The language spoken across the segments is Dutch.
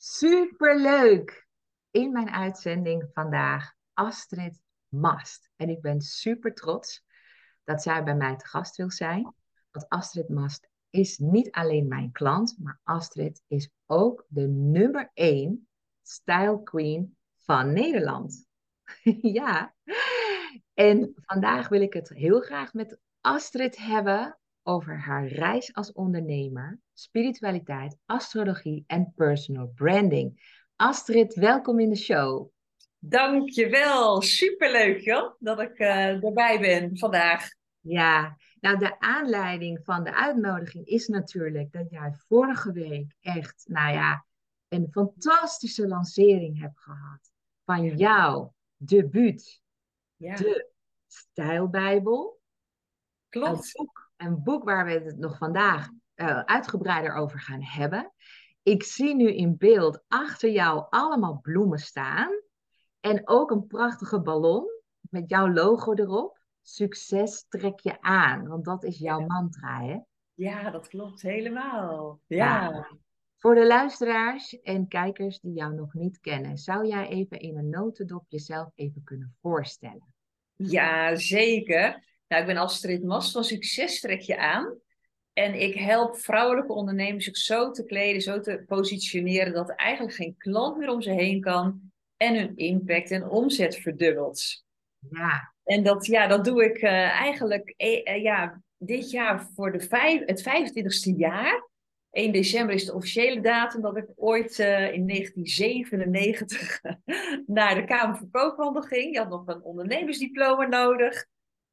Superleuk! In mijn uitzending vandaag Astrid Mast. En ik ben super trots dat zij bij mij te gast wil zijn. Want Astrid Mast is niet alleen mijn klant, maar Astrid is ook de nummer 1 style queen van Nederland. ja. En vandaag wil ik het heel graag met Astrid hebben over haar reis als ondernemer, spiritualiteit, astrologie en personal branding. Astrid, welkom in de show. Dankjewel, superleuk joh, dat ik uh, erbij ben vandaag. Ja, nou de aanleiding van de uitnodiging is natuurlijk dat jij vorige week echt, nou ja, een fantastische lancering hebt gehad van jouw debuut, ja. de Stijlbijbel. Klopt een boek waar we het nog vandaag uh, uitgebreider over gaan hebben. Ik zie nu in beeld achter jou allemaal bloemen staan. En ook een prachtige ballon met jouw logo erop. Succes trek je aan, want dat is jouw mantra, hè? Ja, dat klopt helemaal. Ja. Voor de luisteraars en kijkers die jou nog niet kennen, zou jij even in een notendop jezelf even kunnen voorstellen? Ja, zeker. Nou, ik ben Astrid Mas van Succes Trek Je Aan. En ik help vrouwelijke ondernemers zich zo te kleden, zo te positioneren dat eigenlijk geen klant meer om ze heen kan en hun impact en omzet verdubbelt. Ja. En dat, ja, dat doe ik uh, eigenlijk uh, ja, dit jaar voor de vijf, het 25ste jaar. 1 december is de officiële datum dat ik ooit uh, in 1997 naar de Kamer van Koophandel ging. Je had nog een ondernemersdiploma nodig.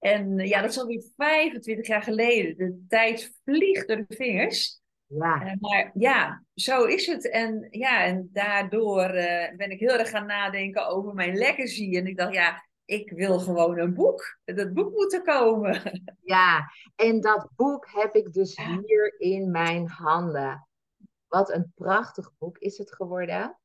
En eh, ja, dat is alweer 25 jaar geleden. De tijd vliegt door de vingers. Ja. Uh, maar ja, zo is het. En ja, en daardoor uh, ben ik heel erg gaan nadenken over mijn legacy. En ik dacht, ja, ik wil gewoon een boek. Dat boek moet er komen. Ja, en dat boek heb ik dus hier in mijn handen. Wat een prachtig boek is het geworden.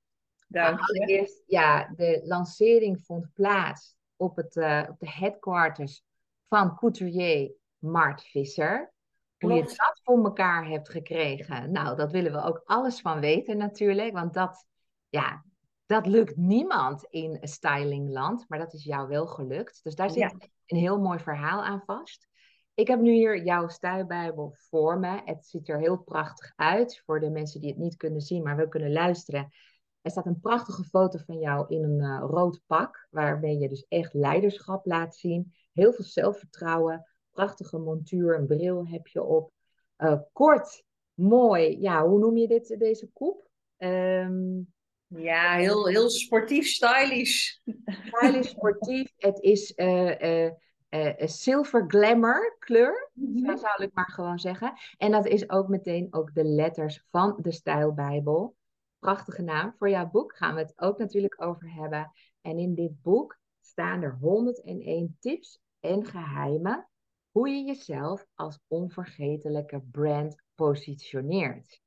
Dank je. Allereerst, ja, de lancering vond plaats op, het, uh, op de headquarters van couturier Mart Visser. Hoe je dat voor elkaar hebt gekregen. Nou, dat willen we ook alles van weten natuurlijk. Want dat, ja, dat lukt niemand in stylingland. Maar dat is jou wel gelukt. Dus daar zit een heel mooi verhaal aan vast. Ik heb nu hier jouw stijlbijbel voor me. Het ziet er heel prachtig uit voor de mensen die het niet kunnen zien, maar wel kunnen luisteren. Er staat een prachtige foto van jou in een uh, rood pak, waarmee je dus echt leiderschap laat zien. Heel veel zelfvertrouwen, prachtige montuur, een bril heb je op. Uh, kort, mooi, ja, hoe noem je dit, deze koep? Um, ja, heel, heel sportief, stylish. Stylish, sportief. Het is uh, uh, silver glamour kleur, mm -hmm. zou ik maar gewoon zeggen. En dat is ook meteen ook de letters van de Stijlbijbel. Prachtige naam. Voor jouw boek gaan we het ook natuurlijk over hebben. En in dit boek staan er 101 tips en geheimen hoe je jezelf als onvergetelijke brand positioneert.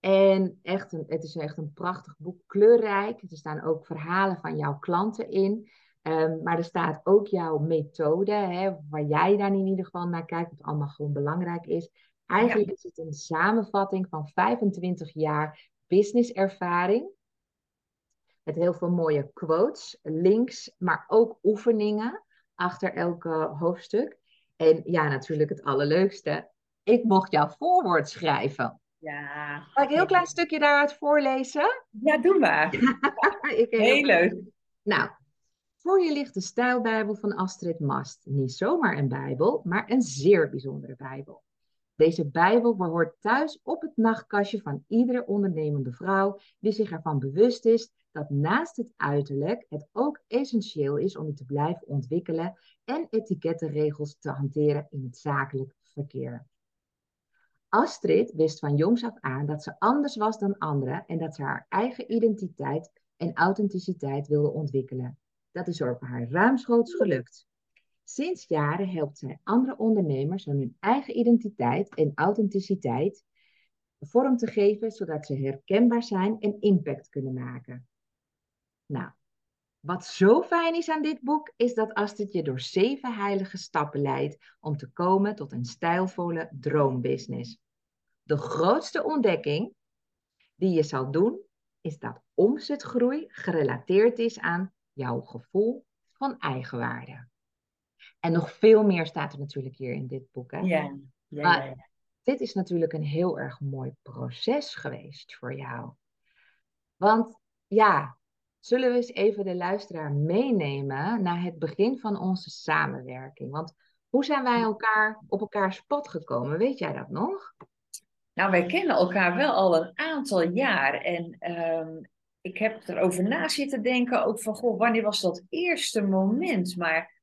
En echt een, het is echt een prachtig boek, kleurrijk. Er staan ook verhalen van jouw klanten in. Um, maar er staat ook jouw methode, hè, waar jij dan in ieder geval naar kijkt, wat allemaal gewoon belangrijk is. Eigenlijk ja. is het een samenvatting van 25 jaar businesservaring. Met heel veel mooie quotes, links, maar ook oefeningen achter elke hoofdstuk. En ja, natuurlijk het allerleukste. Ik mocht jouw voorwoord schrijven. Ja. Mag ik een heel klein stukje daaruit voorlezen? Ja, doe maar. ik heel leuk. Nou, voor je ligt de Stijlbijbel van Astrid Mast. Niet zomaar een Bijbel, maar een zeer bijzondere Bijbel. Deze Bijbel behoort thuis op het nachtkastje van iedere ondernemende vrouw die zich ervan bewust is dat naast het uiterlijk het ook essentieel is om je te blijven ontwikkelen en etikettenregels te hanteren in het zakelijk verkeer. Astrid wist van jongs af aan dat ze anders was dan anderen en dat ze haar eigen identiteit en authenticiteit wilde ontwikkelen. Dat is ook haar ruimschoots gelukt. Sinds jaren helpt zij andere ondernemers om hun eigen identiteit en authenticiteit vorm te geven, zodat ze herkenbaar zijn en impact kunnen maken. Nou, wat zo fijn is aan dit boek, is dat Astrid je door zeven heilige stappen leidt om te komen tot een stijlvolle droombusiness. De grootste ontdekking die je zal doen, is dat omzetgroei gerelateerd is aan jouw gevoel van eigenwaarde. En nog veel meer staat er natuurlijk hier in dit boek. Hè? Ja, ja, ja, dit is natuurlijk een heel erg mooi proces geweest voor jou. Want ja, zullen we eens even de luisteraar meenemen naar het begin van onze samenwerking? Want hoe zijn wij elkaar op elkaars pad gekomen? Weet jij dat nog? Nou, wij kennen elkaar wel al een aantal jaar. En ehm, ik heb erover na zitten denken, ook van, goh, wanneer was dat eerste moment? Maar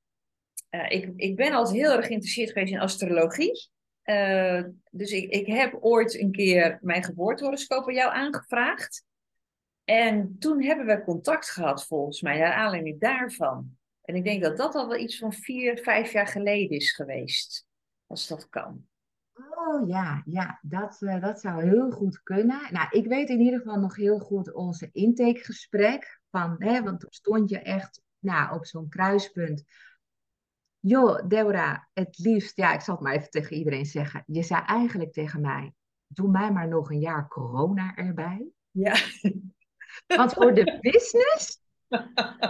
uh, ik, ik ben altijd heel erg geïnteresseerd geweest in astrologie. Uh, dus ik, ik heb ooit een keer mijn geboortehoroscoop aan jou aangevraagd. En toen hebben we contact gehad, volgens mij, naar aanleiding daarvan. En ik denk dat dat al wel iets van vier, vijf jaar geleden is geweest. Als dat kan. Oh ja, ja dat, uh, dat zou heel goed kunnen. Nou, ik weet in ieder geval nog heel goed onze intakegesprek. Van, hè, want toen stond je echt nou, op zo'n kruispunt. Joh, Deborah, het liefst, ja, ik zal het maar even tegen iedereen zeggen. Je zei eigenlijk tegen mij, doe mij maar nog een jaar corona erbij. Ja. Want voor de business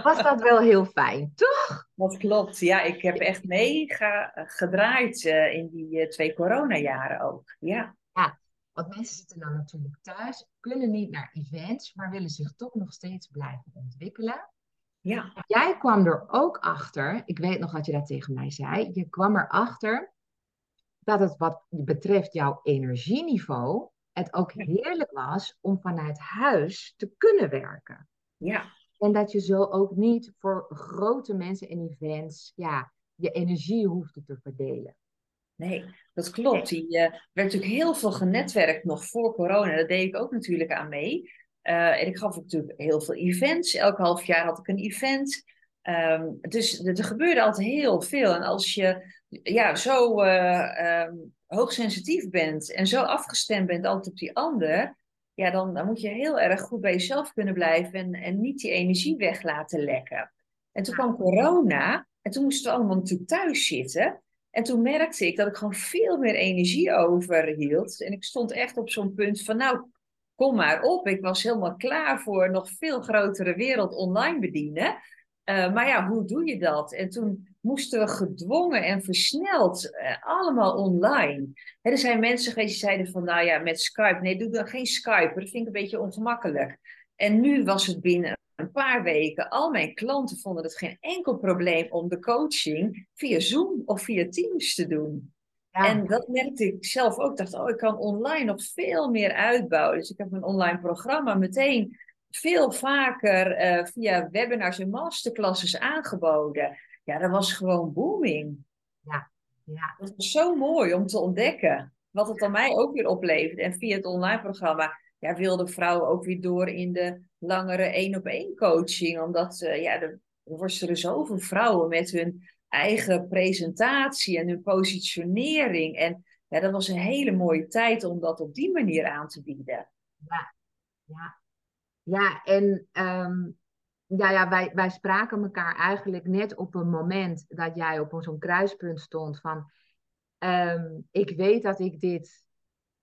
was dat wel heel fijn, toch? Dat klopt. Ja, ik heb echt mega gedraaid uh, in die uh, twee coronajaren ook. Ja. ja, want mensen zitten dan natuurlijk thuis, kunnen niet naar events, maar willen zich toch nog steeds blijven ontwikkelen. Ja. Jij kwam er ook achter, ik weet nog wat je dat tegen mij zei, je kwam erachter dat het wat betreft jouw energieniveau, het ook heerlijk was om vanuit huis te kunnen werken. Ja. En dat je zo ook niet voor grote mensen en events ja, je energie hoefde te verdelen. Nee, dat klopt. Die uh, werd natuurlijk heel veel genetwerkt nog voor corona. Daar deed ik ook natuurlijk aan mee. Uh, en ik gaf natuurlijk heel veel events. Elk half jaar had ik een event. Um, dus er gebeurde altijd heel veel. En als je ja, zo uh, um, hoogsensitief bent en zo afgestemd bent altijd op die ander, ja, dan, dan moet je heel erg goed bij jezelf kunnen blijven en, en niet die energie weg laten lekken. En toen kwam corona en toen moesten we allemaal natuurlijk thuis zitten. En toen merkte ik dat ik gewoon veel meer energie overhield. En ik stond echt op zo'n punt van, nou, kom maar op. Ik was helemaal klaar voor nog veel grotere wereld online bedienen. Uh, maar ja, hoe doe je dat? En toen moesten we gedwongen en versneld uh, allemaal online. Er zijn mensen geweest die zeiden van, nou ja, met Skype. Nee, doe dan geen Skype. Dat vind ik een beetje ongemakkelijk. En nu was het binnen een paar weken. Al mijn klanten vonden het geen enkel probleem om de coaching via Zoom of via Teams te doen. Ja. En dat merkte ik zelf ook. Ik dacht, oh, ik kan online nog veel meer uitbouwen. Dus ik heb mijn online programma meteen veel vaker uh, via webinars en masterclasses aangeboden. Ja, dat was gewoon booming. Ja, ja. Dat was zo mooi om te ontdekken. Wat het dan mij ook weer oplevert. En via het online programma ja, wilden vrouwen ook weer door in de langere één op één coaching. Omdat uh, ja, er worstelen zoveel vrouwen met hun eigen presentatie en hun positionering. En ja, dat was een hele mooie tijd om dat op die manier aan te bieden. Ja, ja. ja en um, ja, ja, wij, wij spraken elkaar eigenlijk net op een moment dat jij op zo'n kruispunt stond van... Um, ik weet dat ik dit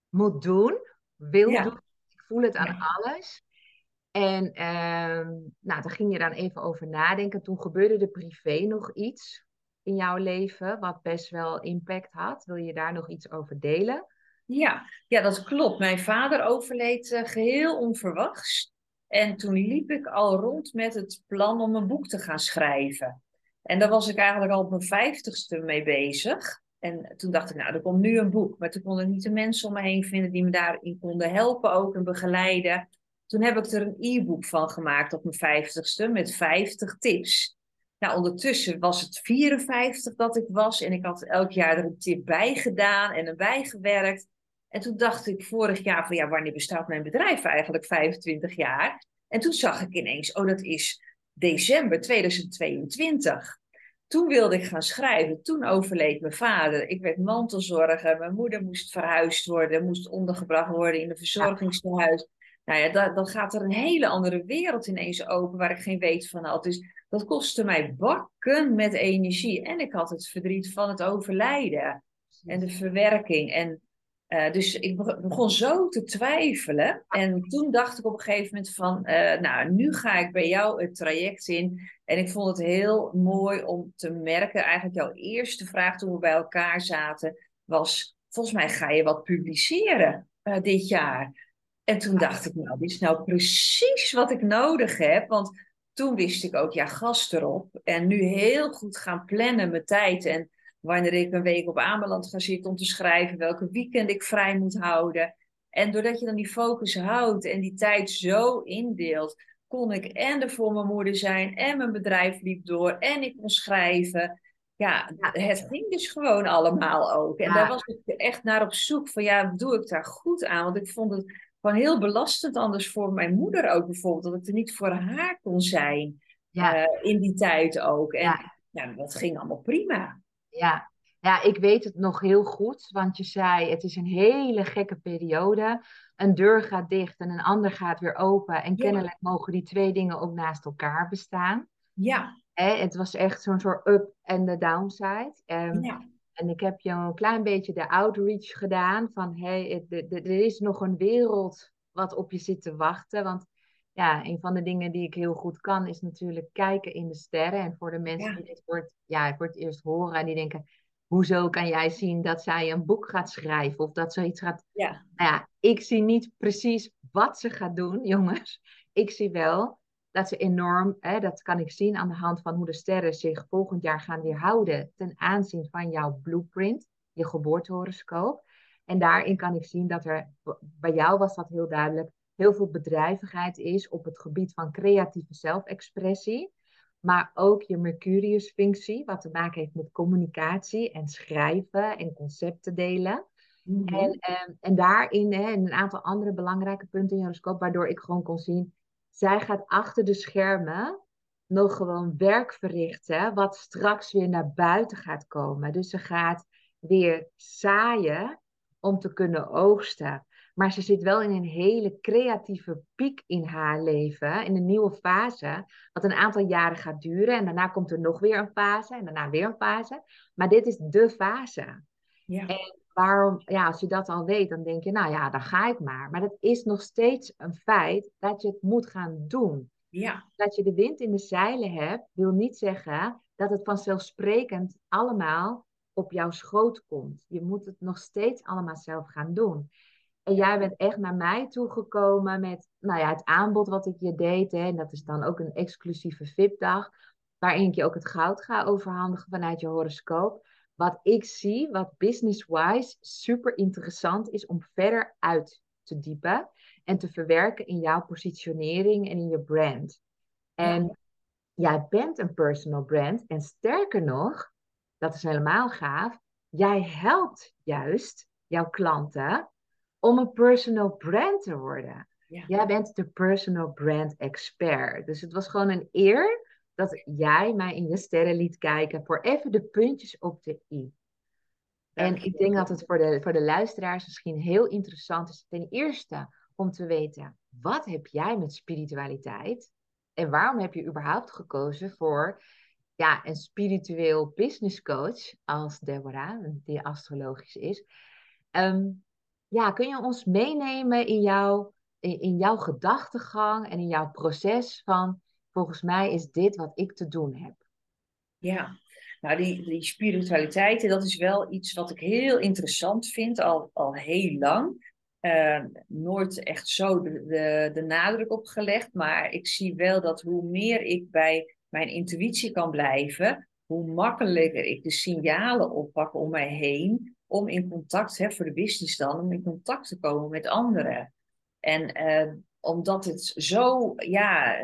moet doen, wil ja. doen. Ik voel het aan ja. alles. En um, nou, daar ging je dan even over nadenken. Toen gebeurde er privé nog iets in jouw leven wat best wel impact had. Wil je daar nog iets over delen? Ja, ja dat klopt. Mijn vader overleed uh, geheel onverwachts. En toen liep ik al rond met het plan om een boek te gaan schrijven. En daar was ik eigenlijk al op mijn vijftigste mee bezig. En toen dacht ik, nou, er komt nu een boek. Maar toen kon ik niet de mensen om me heen vinden die me daarin konden helpen ook en begeleiden. Toen heb ik er een e-book van gemaakt op mijn vijftigste met 50 tips. Nou, ondertussen was het 54 dat ik was en ik had elk jaar er een tip bij gedaan en erbij gewerkt. En toen dacht ik vorig jaar van ja, wanneer bestaat mijn bedrijf eigenlijk 25 jaar? En toen zag ik ineens, oh dat is december 2022. Toen wilde ik gaan schrijven. Toen overleed mijn vader. Ik werd mantelzorger. Mijn moeder moest verhuisd worden, moest ondergebracht worden in een verzorgingstehuis. Nou ja, dan, dan gaat er een hele andere wereld ineens open waar ik geen weet van had. Dus dat kostte mij bakken met energie. En ik had het verdriet van het overlijden en de verwerking. En Uh, dus ik begon zo te twijfelen. En toen dacht ik op een gegeven moment van, uh, nou, nu ga ik bij jou het traject in. En ik vond het heel mooi om te merken, eigenlijk jouw eerste vraag toen we bij elkaar zaten, was, volgens mij ga je wat publiceren uh, dit jaar. En toen dacht ik, nou, dit is nou precies wat ik nodig heb. Want toen wist ik ook, ja, gast erop. En nu heel goed gaan plannen mijn tijd en wanneer ik een week op Ameland ga zitten om te schrijven, welke weekend ik vrij moet houden. En doordat je dan die focus houdt en die tijd zo indeelt, kon ik en er voor mijn moeder zijn en mijn bedrijf liep door en ik kon schrijven. Ja, het ging dus gewoon allemaal ook. En daar was ik echt naar op zoek van ja, doe ik daar goed aan? Want ik vond het gewoon heel belastend anders voor mijn moeder ook bijvoorbeeld, dat ik er niet voor haar kon zijn uh, in die tijd ook. En ja. ja, dat ging allemaal prima. Ja. ja, ik weet het nog heel goed, want je zei het is een hele gekke periode. Een deur gaat dicht en een ander gaat weer open. En kennelijk mogen die twee dingen ook naast elkaar bestaan. Ja. Hè, het was echt zo'n soort up en de downside. Um, ja. En ik heb je een klein beetje de outreach gedaan van hey, er is nog een wereld wat op je zit te wachten. Want ja, een van de dingen die ik heel goed kan, is natuurlijk kijken in de sterren. En voor de mensen die dit voor het, ja, voor het eerst horen en die denken, hoezo kan jij zien dat zij een boek gaat schrijven of dat zoiets gaat. Ja. Nou ja, ik zie niet precies wat ze gaat doen, jongens. Ik zie wel dat ze enorm, hè, dat kan ik zien aan de hand van hoe de sterren zich volgend jaar gaan weerhouden ten aanzien van jouw blueprint, je geboortehoroscoop. En daarin kan ik zien dat er, bij jou was dat heel duidelijk, heel veel bedrijvigheid is op het gebied van creatieve zelfexpressie. Maar ook je Mercurius-functie, wat te maken heeft met communicatie en schrijven en concepten delen. Mhm. en, ehm, en daarin hè, een aantal andere belangrijke punten in je horoscoop, waardoor ik gewoon kon zien, zij gaat achter de schermen nog gewoon werk verrichten, wat straks weer naar buiten gaat komen. Dus ze gaat weer zaaien om te kunnen oogsten. Maar ze zit wel in een hele creatieve piek in haar leven, in een nieuwe fase, wat een aantal jaren gaat duren. En daarna komt er nog weer een fase en daarna weer een fase. Maar dit is de fase. Ja. En waarom, ja, als je dat al weet, dan denk je, nou ja, dan ga ik maar. Maar het is nog steeds een feit dat je het moet gaan doen. Ja. Dat je de wind in de zeilen hebt, wil niet zeggen dat het vanzelfsprekend allemaal op jouw schoot komt. Je moet het nog steeds allemaal zelf gaan doen. En jij bent echt naar mij toegekomen met nou ja, het aanbod wat ik je deed. Hè, en dat is dan ook een exclusieve VIP-dag. Waarin ik je ook het goud ga overhandigen vanuit je horoscoop. Wat ik zie, wat business-wise super interessant is om verder uit te diepen. En te verwerken in jouw positionering en in je brand. En jij bent een personal brand. En sterker nog, dat is helemaal gaaf. Jij helpt juist jouw klanten om een personal brand te worden. Jij bent de personal brand expert. Dus het was gewoon een eer dat jij mij in je sterren liet kijken voor even de puntjes op de i. En ik denk dat het voor de, voor de luisteraars misschien heel interessant is. Ten eerste om te weten, wat heb jij met spiritualiteit? En waarom heb je überhaupt gekozen voor ja, een spiritueel business coach als Deborah, die astrologisch is? Um, ja, kun je ons meenemen in jouw, in, jouw gedachtegang en in jouw proces van volgens mij is dit wat ik te doen heb? Ja, nou die, die spiritualiteit, dat is wel iets wat ik heel interessant vind, al, al heel lang. Uh, nooit echt zo de, de, de nadruk op gelegd, maar ik zie wel dat hoe meer ik bij mijn intuïtie kan blijven, hoe makkelijker ik de signalen oppak om mij heen, om in contact, hè, voor de business dan, om in contact te komen met anderen. En uh, omdat het zo, ja,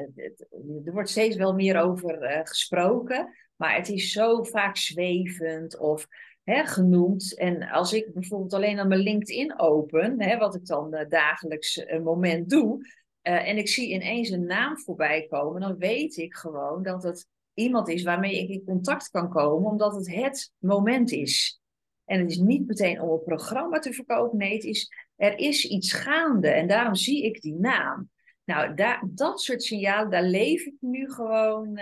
er wordt steeds wel meer over uh, gesproken, maar het is zo vaak zwevend of hè, genoemd. En als ik bijvoorbeeld alleen aan mijn LinkedIn open, hè, wat ik dan uh, dagelijks een moment doe, en ik zie ineens een naam voorbij komen, dan weet ik gewoon dat het iemand is waarmee ik in contact kan komen, omdat het het moment is. En het is niet meteen om een programma te verkopen. Nee, het is, er is iets gaande. En daarom zie ik die naam. Nou, daar, dat soort signalen, daar leef ik nu gewoon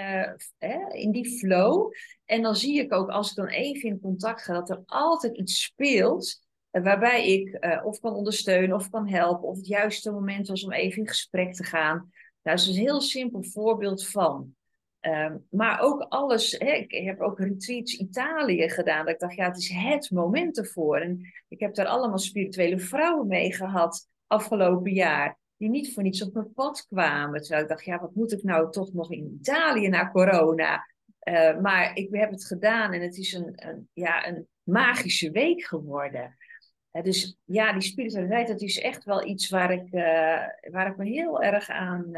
hè, in die flow. En dan zie ik ook, als ik dan even in contact ga, dat er altijd iets speelt. waarbij ik of kan ondersteunen of kan helpen, of het juiste moment was om even in gesprek te gaan. Nou, dat is een heel simpel voorbeeld van. Ehm, maar ook alles, hè, ik heb ook retreats Italië gedaan. Dat ik dacht, ja, het is het moment ervoor. En ik heb daar allemaal spirituele vrouwen mee gehad afgelopen jaar. Die niet voor niets op mijn pad kwamen. Terwijl ik dacht, ja, wat moet ik nou toch nog in Italië na corona? Uh, maar ik heb het gedaan en het is een, een ja, een magische week geworden. Dus ja, die spiritualiteit, dat is echt wel iets waar ik, uh, waar ik me heel erg aan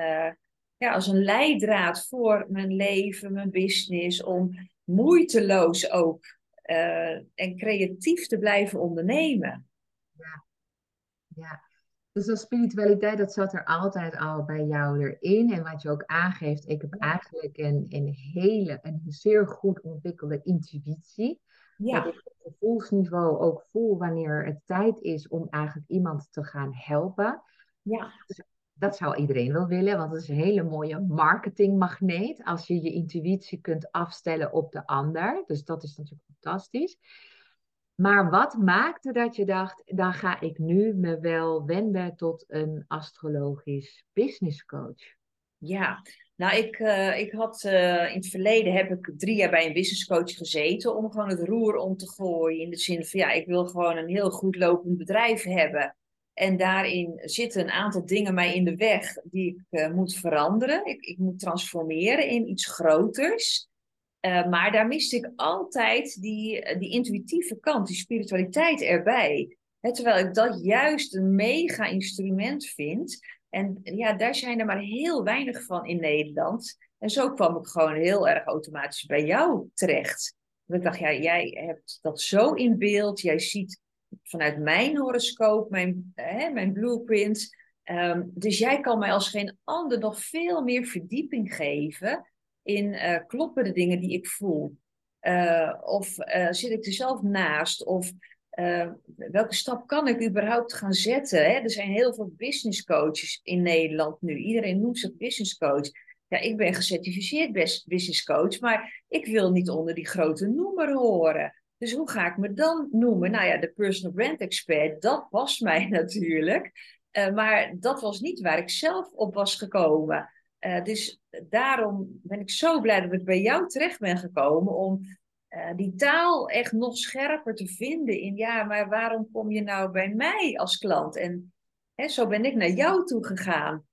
ja, als een leidraad voor mijn leven, mijn business, om moeiteloos ook uh, en creatief te blijven ondernemen. Ja, ja. Dus dat spiritualiteit, dat zat er altijd al bij jou erin. En wat je ook aangeeft, ik heb eigenlijk een, een hele, een zeer goed ontwikkelde intuïtie. Ja. Dat ik op gevoelsniveau ook voel wanneer het tijd is om eigenlijk iemand te gaan helpen. Ja. Dus dat zou iedereen wel willen, want het is een hele mooie marketingmagneet als je je intuïtie kunt afstellen op de ander. Dus dat is natuurlijk fantastisch. Maar wat maakte dat je dacht, dan ga ik nu me wel wenden tot een astrologisch business coach? Ja, nou ik, uh, ik had uh, in het verleden heb ik drie jaar bij een business coach gezeten om gewoon het roer om te gooien. In de zin van ja, ik wil gewoon een heel goed lopend bedrijf hebben. En daarin zitten een aantal dingen mij in de weg die ik uh, moet veranderen. Ik, ik, moet transformeren in iets groters. Uh, maar daar miste ik altijd die, eh, die intuïtieve kant, die spiritualiteit erbij. Terwijl ik dat juist een mega instrument vind. En ja, daar zijn er maar heel weinig van in Nederland. En zo kwam ik gewoon heel erg automatisch bij jou terecht. Want ik dacht, ja, jij hebt dat zo in beeld. Jij ziet vanuit mijn horoscoop, mijn, hè, mijn blueprint. Ehm, dus jij kan mij als geen ander nog veel meer verdieping geven in uh, kloppen de dingen die ik voel. Uh, of uh, zit ik er zelf naast? Of welke stap kan ik überhaupt gaan zetten? Hè? Er zijn heel veel business coaches in Nederland nu. Iedereen noemt zich business coach. Ja, ik ben gecertificeerd business coach, maar ik wil niet onder die grote noemer horen. Dus hoe ga ik me dan noemen? Nou ja, de personal brand expert, dat past mij natuurlijk. Uh, maar dat was niet waar ik zelf op was gekomen. Uh, dus daarom ben ik zo blij dat ik bij jou terecht ben gekomen om uh, die taal echt nog scherper te vinden. In ja, maar waarom kom je nou bij mij als klant? En hè, zo ben ik naar jou toe gegaan.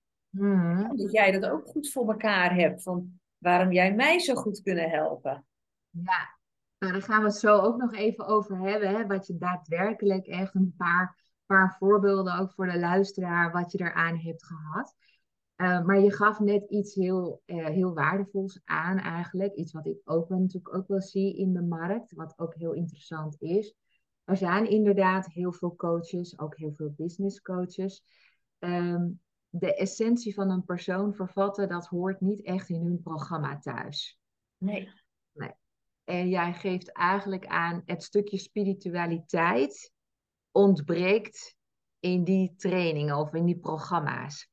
Dat jij dat ook goed voor elkaar hebt. Van waarom jij mij zo goed kunnen helpen. Ja, nou, daar gaan we het zo ook nog even over hebben. Hè, wat je daadwerkelijk echt een paar, paar voorbeelden ook voor de luisteraar, wat je eraan hebt gehad. Uh, maar je gaf net iets heel, uh, heel waardevols aan eigenlijk. Iets wat ik ook natuurlijk ook wel zie in de markt, wat ook heel interessant is. Er zijn inderdaad heel veel coaches, ook heel veel business coaches. Um, de essentie van een persoon vervatten, dat hoort niet echt in hun programma thuis. Nee. En jij geeft eigenlijk aan het stukje spiritualiteit ontbreekt in die trainingen of in die programma's.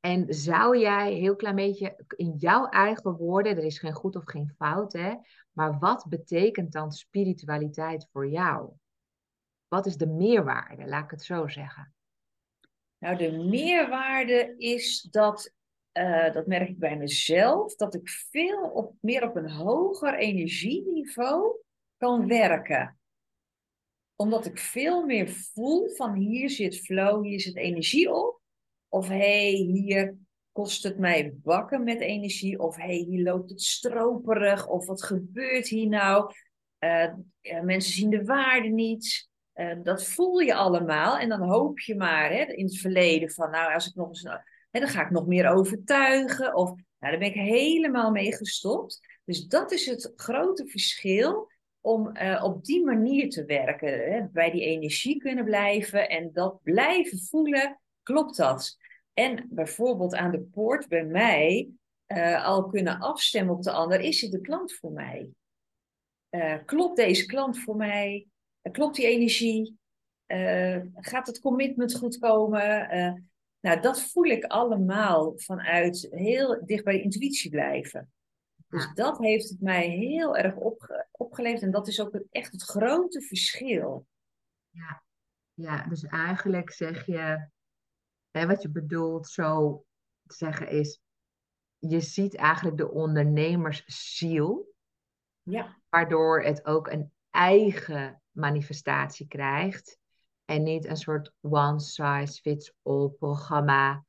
En zou jij heel klein beetje in jouw eigen woorden, er is geen goed of geen fout, hè, maar wat betekent dan spiritualiteit voor jou? Wat is de meerwaarde, laat ik het zo zeggen? Nou, de meerwaarde is dat uh, dat merk ik bij mezelf, dat ik veel op, meer op een hoger energieniveau kan werken. Omdat ik veel meer voel van hier zit flow, hier zit energie op. Of hé, hey, hier kost het mij bakken met energie. Of hé, hey, hier loopt het stroperig. Of wat gebeurt hier nou? Ja, mensen zien de waarde niet. Uh, dat voel je allemaal. En dan hoop je maar hè, in het verleden van, nou, als ik nog eens en dan ga ik nog meer overtuigen. Of nou, daar ben ik helemaal mee gestopt. Dus dat is het grote verschil om uh, op die manier te werken. Hè? Bij die energie kunnen blijven en dat blijven voelen, klopt dat? En bijvoorbeeld aan de poort bij mij uh, al kunnen afstemmen op de ander. Is het de klant voor mij? Uh, klopt deze klant voor mij? klopt die energie? gaat het commitment goed komen? Nou, dat voel ik allemaal vanuit heel dicht bij de intuïtie blijven. Dus dat heeft het mij heel erg opge opgeleverd. En dat is ook echt het grote verschil. Ja, Ja, dus eigenlijk zeg je, hè, wat je bedoelt zo te zeggen is, je ziet eigenlijk de ondernemersziel, Ja, waardoor het ook een eigen manifestatie krijgt en niet een soort one size fits all programma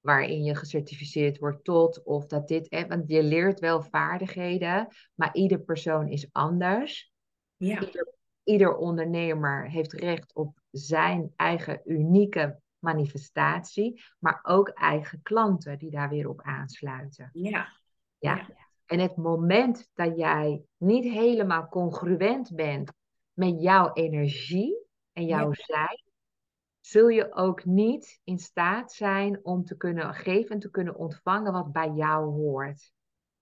waarin je gecertificeerd wordt tot of dat dit, hè, want je leert wel vaardigheden, maar ieder persoon is anders. ja, Ieder, ieder ondernemer heeft recht op zijn eigen unieke manifestatie, maar ook eigen klanten die daar weer op aansluiten. ja, Ja. ja, En het moment dat jij niet helemaal congruent bent met jouw energie en jouw ja. zijn, zul je ook niet in staat zijn om te kunnen geven en te kunnen ontvangen wat bij jou hoort.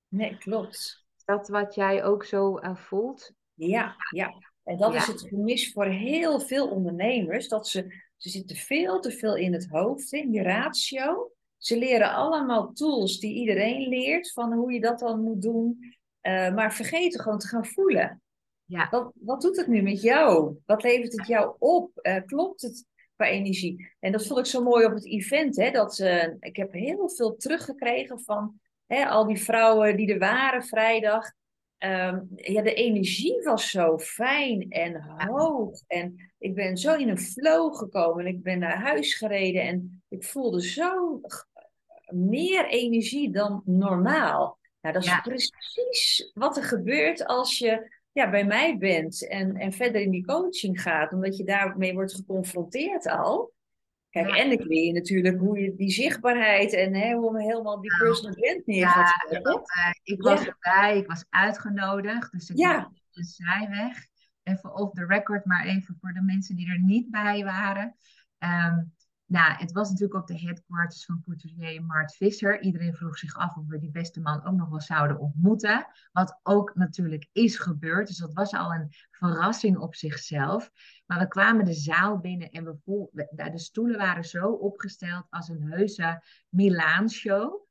Nee, klopt. Is dat wat jij ook zo eh, voelt? Ja, ja. En dat is het gemis voor heel veel ondernemers. Dat ze, ze zitten veel te veel in het hoofd, in die ratio. Ze leren allemaal tools die iedereen leert, van hoe je dat dan moet doen. eh, maar vergeten gewoon te gaan voelen. Ja, Wat, wat doet het nu met jou? Wat levert het jou op? Eh, klopt het qua energie? En dat vond ik zo mooi op het event. Hè, dat, ik heb heel veel teruggekregen van hè, al die vrouwen die er waren vrijdag. Ehm, ja, de energie was zo fijn en hoog. En ik ben zo in een flow gekomen. En ik ben naar huis gereden en ik voelde zo meer energie dan normaal. Nou, dat is Ja. precies wat er gebeurt als je ja, bij mij bent en, en verder in die coaching gaat, omdat je daarmee wordt geconfronteerd al. Kijk, Ja. en ik leer je natuurlijk hoe je die zichtbaarheid en hè, hoe helemaal die personal brand neer Ja, gaat en zetten. dat, eh, ik was Ja. erbij, ik was uitgenodigd, dus ik Ja. ben de zijweg. Even off the record, maar even voor de mensen die er niet bij waren. Ehm, nou, het was natuurlijk op de headquarters van couturier Mart Visser. Iedereen vroeg zich af of we die beste man ook nog wel zouden ontmoeten. Wat ook natuurlijk is gebeurd. Dus dat was al een verrassing op zichzelf. Maar we kwamen de zaal binnen en we de stoelen waren zo opgesteld als een heuse Milaan-show.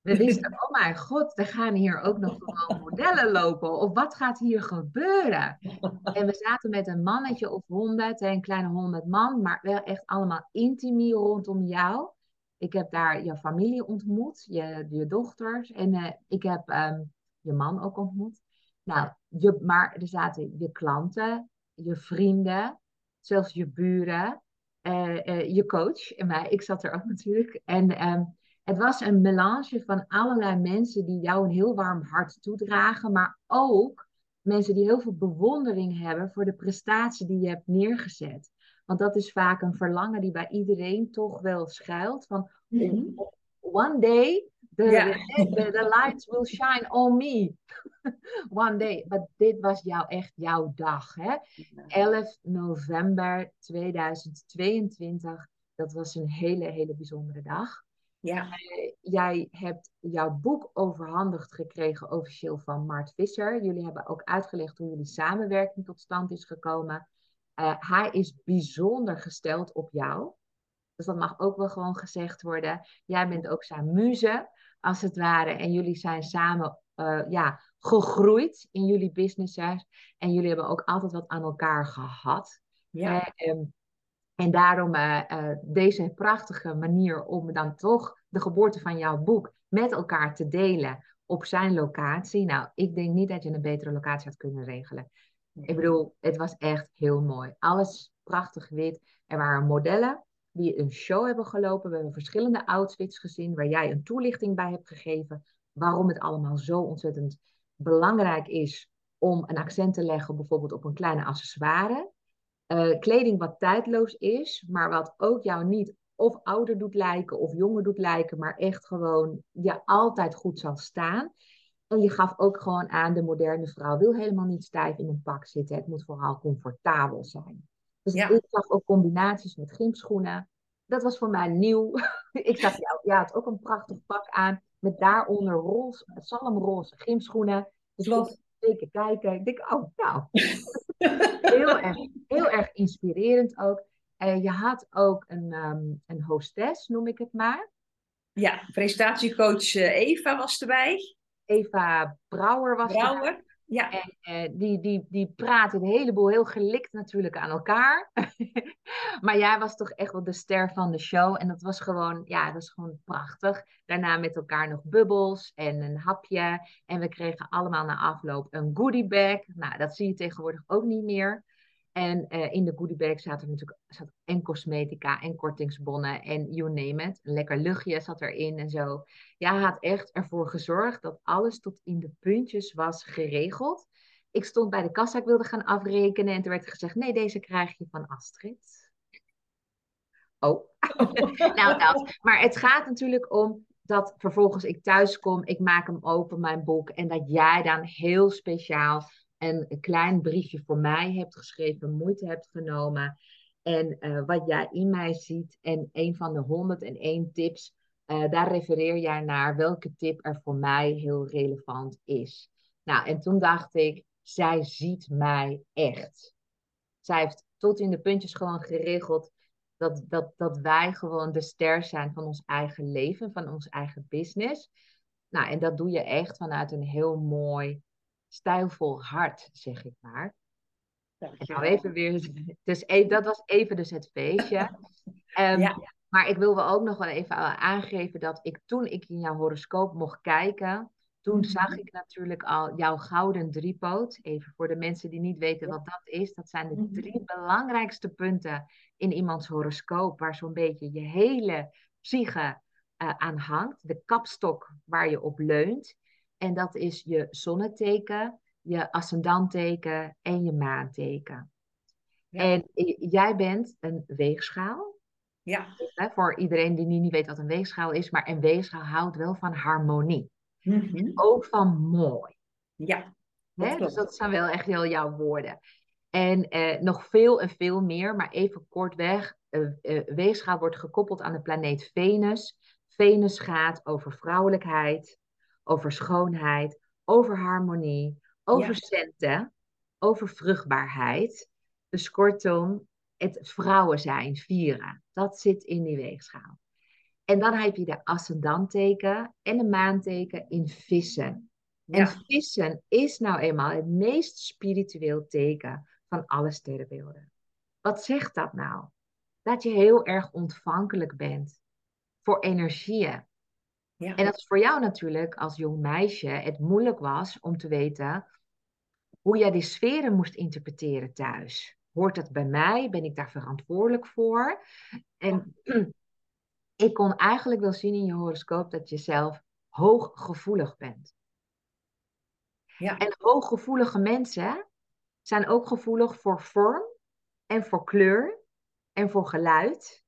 We wisten, oh mijn god, er gaan hier ook nog gewoon modellen lopen. Of wat gaat hier gebeuren? En we zaten met een mannetje of honderd, een kleine honderd man, maar wel echt allemaal intimie rondom jou. Ik heb daar je familie ontmoet, je, je dochters. En eh, ik heb ehm, je man ook ontmoet. Nou, je, maar er zaten je klanten, je vrienden, zelfs je buren, eh, eh, je coach en mij. Ik zat er ook natuurlijk. En ehm, het was een melange van allerlei mensen die jou een heel warm hart toedragen, maar ook mensen die heel veel bewondering hebben voor de prestatie die je hebt neergezet. Want dat is vaak een verlangen die bij iedereen toch wel schuilt. Van Mhm. one day the, the, the lights will shine on me. one day. Maar dit was jou echt jouw dag. Hè? 11 november 2022. Dat was een hele, hele bijzondere dag. Ja, Eh, jij hebt jouw boek overhandigd gekregen officieel van Mart Visser. Jullie hebben ook uitgelegd hoe jullie samenwerking tot stand is gekomen. Eh, hij is bijzonder gesteld op jou. Dus dat mag ook wel gewoon gezegd worden. Jij bent ook zijn muze, als het ware. En jullie zijn samen eh, ja, gegroeid in jullie businesses. En jullie hebben ook altijd wat aan elkaar gehad. ja, Eh, ehm, en daarom eh, eh, deze prachtige manier om dan toch de geboorte van jouw boek met elkaar te delen op zijn locatie. Nou, ik denk niet dat je een betere locatie had kunnen regelen. Ik bedoel, het was echt heel mooi. Alles prachtig wit. Er waren modellen die een show hebben gelopen. We hebben verschillende outfits gezien waar jij een toelichting bij hebt gegeven. Waarom het allemaal zo ontzettend belangrijk is om een accent te leggen, bijvoorbeeld op een kleine accessoire. Eh, kleding wat tijdloos is, maar wat ook jou niet of ouder doet lijken of jonger doet lijken, maar echt gewoon je altijd goed zal staan. En je gaf ook gewoon aan, de moderne vrouw wil helemaal niet stijf in een pak zitten. Het moet vooral comfortabel zijn. Dus Ja. ik zag ook combinaties met gymschoenen. Dat was voor mij nieuw. ik zag jou, ja, had ook een prachtig pak aan. Met daaronder roze, zalmroze gymschoenen. Dus Klopt. ik keek kijken. Ik denk, oh, nou, heel erg, heel erg inspirerend ook. En je had ook een, ehm, een hostess, noem ik het maar. ja, presentatiecoach eh, Eva was erbij. Eva Brouwer was er. Brouwer. Ja. En eh, die, die, die praten een heleboel heel gelikt natuurlijk aan elkaar. maar jij was toch echt wel de ster van de show. En dat was gewoon, ja, dat was gewoon prachtig. Daarna met elkaar nog bubbels en een hapje. En we kregen allemaal na afloop een goodie bag. Nou, dat zie je tegenwoordig ook niet meer. En uh, in de goodiebag zaten natuurlijk zat en cosmetica en kortingsbonnen en you name it. Een lekker luchtje zat erin en zo. Ja, had echt ervoor gezorgd dat alles tot in de puntjes was geregeld. Ik stond bij de kassa, ik wilde gaan afrekenen en toen werd gezegd, nee, deze krijg je van Astrid. Oh, nou dat. Maar het gaat natuurlijk om dat vervolgens ik thuis kom, ik maak hem open, mijn boek, en dat jij dan heel speciaal en een klein briefje voor mij hebt geschreven, moeite hebt genomen. En uh, wat jij in mij ziet en een van de 101 tips, uh, daar refereer jij naar welke tip er voor mij heel relevant is. Nou, en toen dacht ik, zij ziet mij echt. Zij heeft tot in de puntjes gewoon geregeld dat, dat, dat wij gewoon de ster zijn van ons eigen leven, van ons eigen business. Nou, en dat doe je echt vanuit een heel mooi stijlvol hart, zeg ik maar. Nou even weer, dus even, dat was even dus het feestje. Um, ja. Maar ik wil wel ook nog wel even aangeven dat ik toen ik in jouw horoscoop mocht kijken, toen mhm. zag ik natuurlijk al jouw gouden driepoot. Even voor de mensen die niet weten wat dat is. Dat zijn de mhm. drie belangrijkste punten in iemands horoscoop, waar zo'n beetje je hele psyche uh, aan hangt. De kapstok waar je op leunt. En dat is je zonneteken, je ascendanteken en je maanteken. En jij bent een weegschaal. Ja. Voor iedereen die niet weet wat een weegschaal is, maar een weegschaal houdt wel van harmonie. Mm Ook van mooi. Ja. Dat dus dat zijn wel echt heel jouw woorden. En eh, nog veel en veel meer, maar even kortweg. Uh, weegschaal wordt gekoppeld aan de planeet Venus. Venus gaat over vrouwelijkheid, over schoonheid, over harmonie, over centen, over vruchtbaarheid. Dus kortom, het vrouwen zijn, vieren. Dat zit in die weegschaal. En dan heb je de ascendanteken en de maanteken in vissen. En vissen is nou eenmaal het meest spiritueel teken van alle sterrenbeelden. Wat zegt dat nou? Dat je heel erg ontvankelijk bent voor energieën. Ja. En dat is voor jou natuurlijk als jong meisje het moeilijk was om te weten hoe jij die sferen moest interpreteren thuis. Hoort dat bij mij? Ben ik daar verantwoordelijk voor? En ik kon eigenlijk wel zien in je horoscoop dat je zelf hooggevoelig bent. Ja. En hooggevoelige mensen zijn ook gevoelig voor vorm en voor kleur en voor geluid.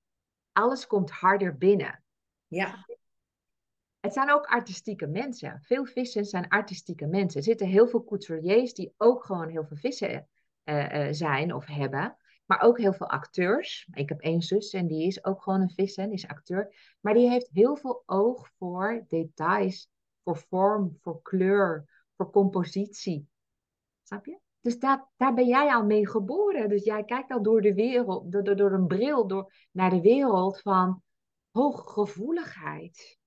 Alles komt harder binnen. Ja. Het zijn ook artistieke mensen. Veel vissen zijn artistieke mensen. Er zitten heel veel couturiers die ook gewoon heel veel vissen uh, uh, zijn of hebben. Maar ook heel veel acteurs. Ik heb één zus en die is ook gewoon een vissen, is acteur. Maar die heeft heel veel oog voor details, voor vorm, voor kleur, voor compositie. Snap je? Dus daar, daar ben jij al mee geboren. Dus jij kijkt al door de wereld, door, door een bril door, naar de wereld van hooggevoeligheid.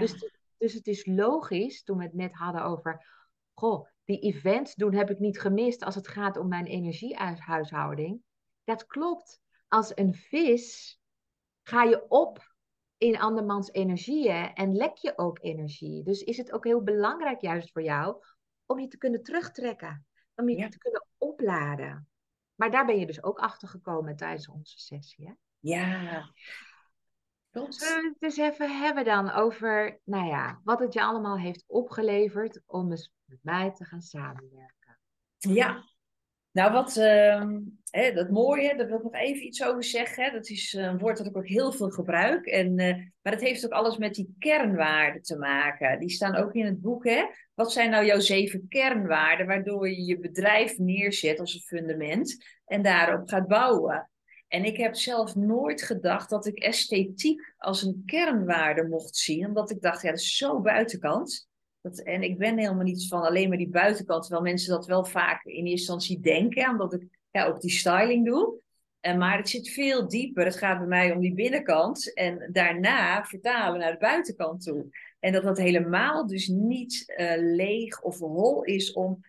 Dus, dus het is logisch, toen we het net hadden over, goh, die events doen heb ik niet gemist als het gaat om mijn energiehuishouding. Dat klopt. Als een vis ga je op in andermans energieën en lek je ook energie. Dus is het ook heel belangrijk juist voor jou om je te kunnen terugtrekken, om je te kunnen opladen. Maar daar ben je dus ook achter gekomen tijdens onze sessie. Hè? Ja, Zullen we het eens even hebben dan over, nou ja, wat het je allemaal heeft opgeleverd om eens met mij te gaan samenwerken? Ja, nou wat, uh, hè, dat mooie, daar wil ik nog even iets over zeggen. Hè. Dat is een woord dat ik ook heel veel gebruik. En, uh, maar dat heeft ook alles met die kernwaarden te maken. Die staan ook in het boek. Hè. Wat zijn nou jouw zeven kernwaarden waardoor je je bedrijf neerzet als een fundament en daarop gaat bouwen? En ik heb zelf nooit gedacht dat ik esthetiek als een kernwaarde mocht zien, omdat ik dacht, ja, dat is zo buitenkant. Dat, en ik ben helemaal niet van alleen maar die buitenkant, terwijl mensen dat wel vaak in eerste instantie denken, omdat ik ja, ook die styling doe. En, maar het zit veel dieper. Het gaat bij mij om die binnenkant en daarna vertalen naar de buitenkant toe. En dat dat helemaal dus niet uh, leeg of hol is om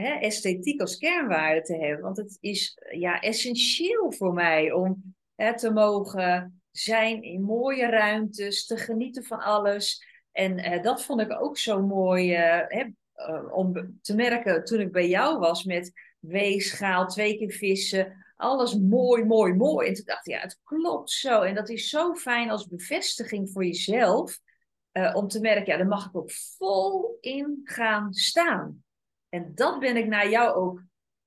hè, esthetiek als kernwaarde te hebben. Want het is ja, essentieel voor mij om hè, te mogen zijn in mooie ruimtes, te genieten van alles. En uh, dat vond ik ook zo mooi uh, hè, uh, om te merken toen ik bij jou was met weegschaal, twee keer vissen. Alles mooi, mooi, mooi. En toen dacht ik, ja, het klopt zo. En dat is zo fijn als bevestiging voor jezelf. om te merken, ja, daar mag ik ook vol in gaan staan. En dat ben ik naar jou ook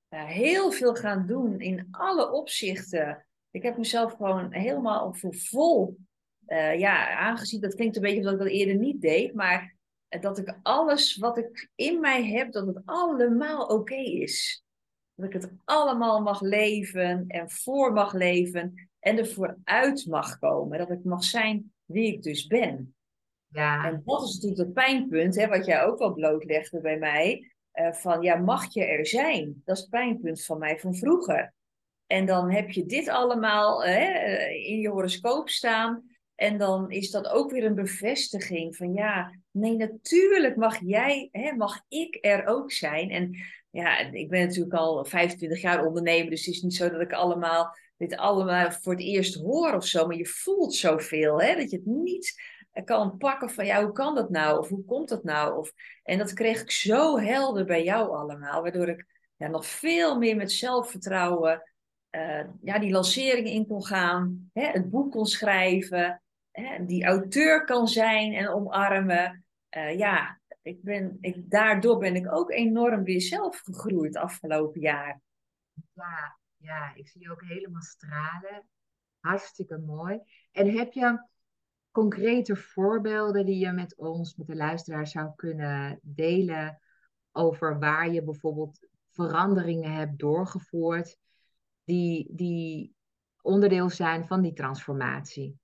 heel veel gaan doen in alle opzichten. Ik heb mezelf gewoon helemaal voor vol uh, ja, aangezien, dat klinkt een beetje dat ik dat eerder niet deed, maar dat ik alles wat ik in mij heb, dat het allemaal oké is. Dat ik het allemaal mag leven en voor mag leven en ervoor uit mag komen. Dat ik mag zijn wie ik dus ben. Ja. En dat is natuurlijk het pijnpunt, hè, wat jij ook wel blootlegde bij mij. Uh, van ja, mag je er zijn? Dat is het pijnpunt van mij van vroeger. En dan heb je dit allemaal hè, in je horoscoop staan. En dan is dat ook weer een bevestiging van ja, nee, natuurlijk mag jij, hè, mag ik er ook zijn. En ja, ik ben natuurlijk al 25 jaar ondernemer, dus het is niet zo dat ik allemaal dit allemaal voor het eerst hoor of zo. Maar je voelt zoveel, hè, dat je het niet kan pakken van ja, hoe kan dat nou? Of hoe komt dat nou? Of, en dat kreeg ik zo helder bij jou allemaal, waardoor ik ja, nog veel meer met zelfvertrouwen uh, ja, die lanceringen in kon gaan, hè, het boek kon schrijven, hè, die auteur kan zijn en omarmen. Uh, ja, ik ben, ik, daardoor ben ik ook enorm weer zelf gegroeid afgelopen jaar. Ja, ja, ik zie je ook helemaal stralen. Hartstikke mooi. En heb je concrete voorbeelden die je met ons, met de luisteraar, zou kunnen delen over waar je bijvoorbeeld veranderingen hebt doorgevoerd die, die onderdeel zijn van die transformatie?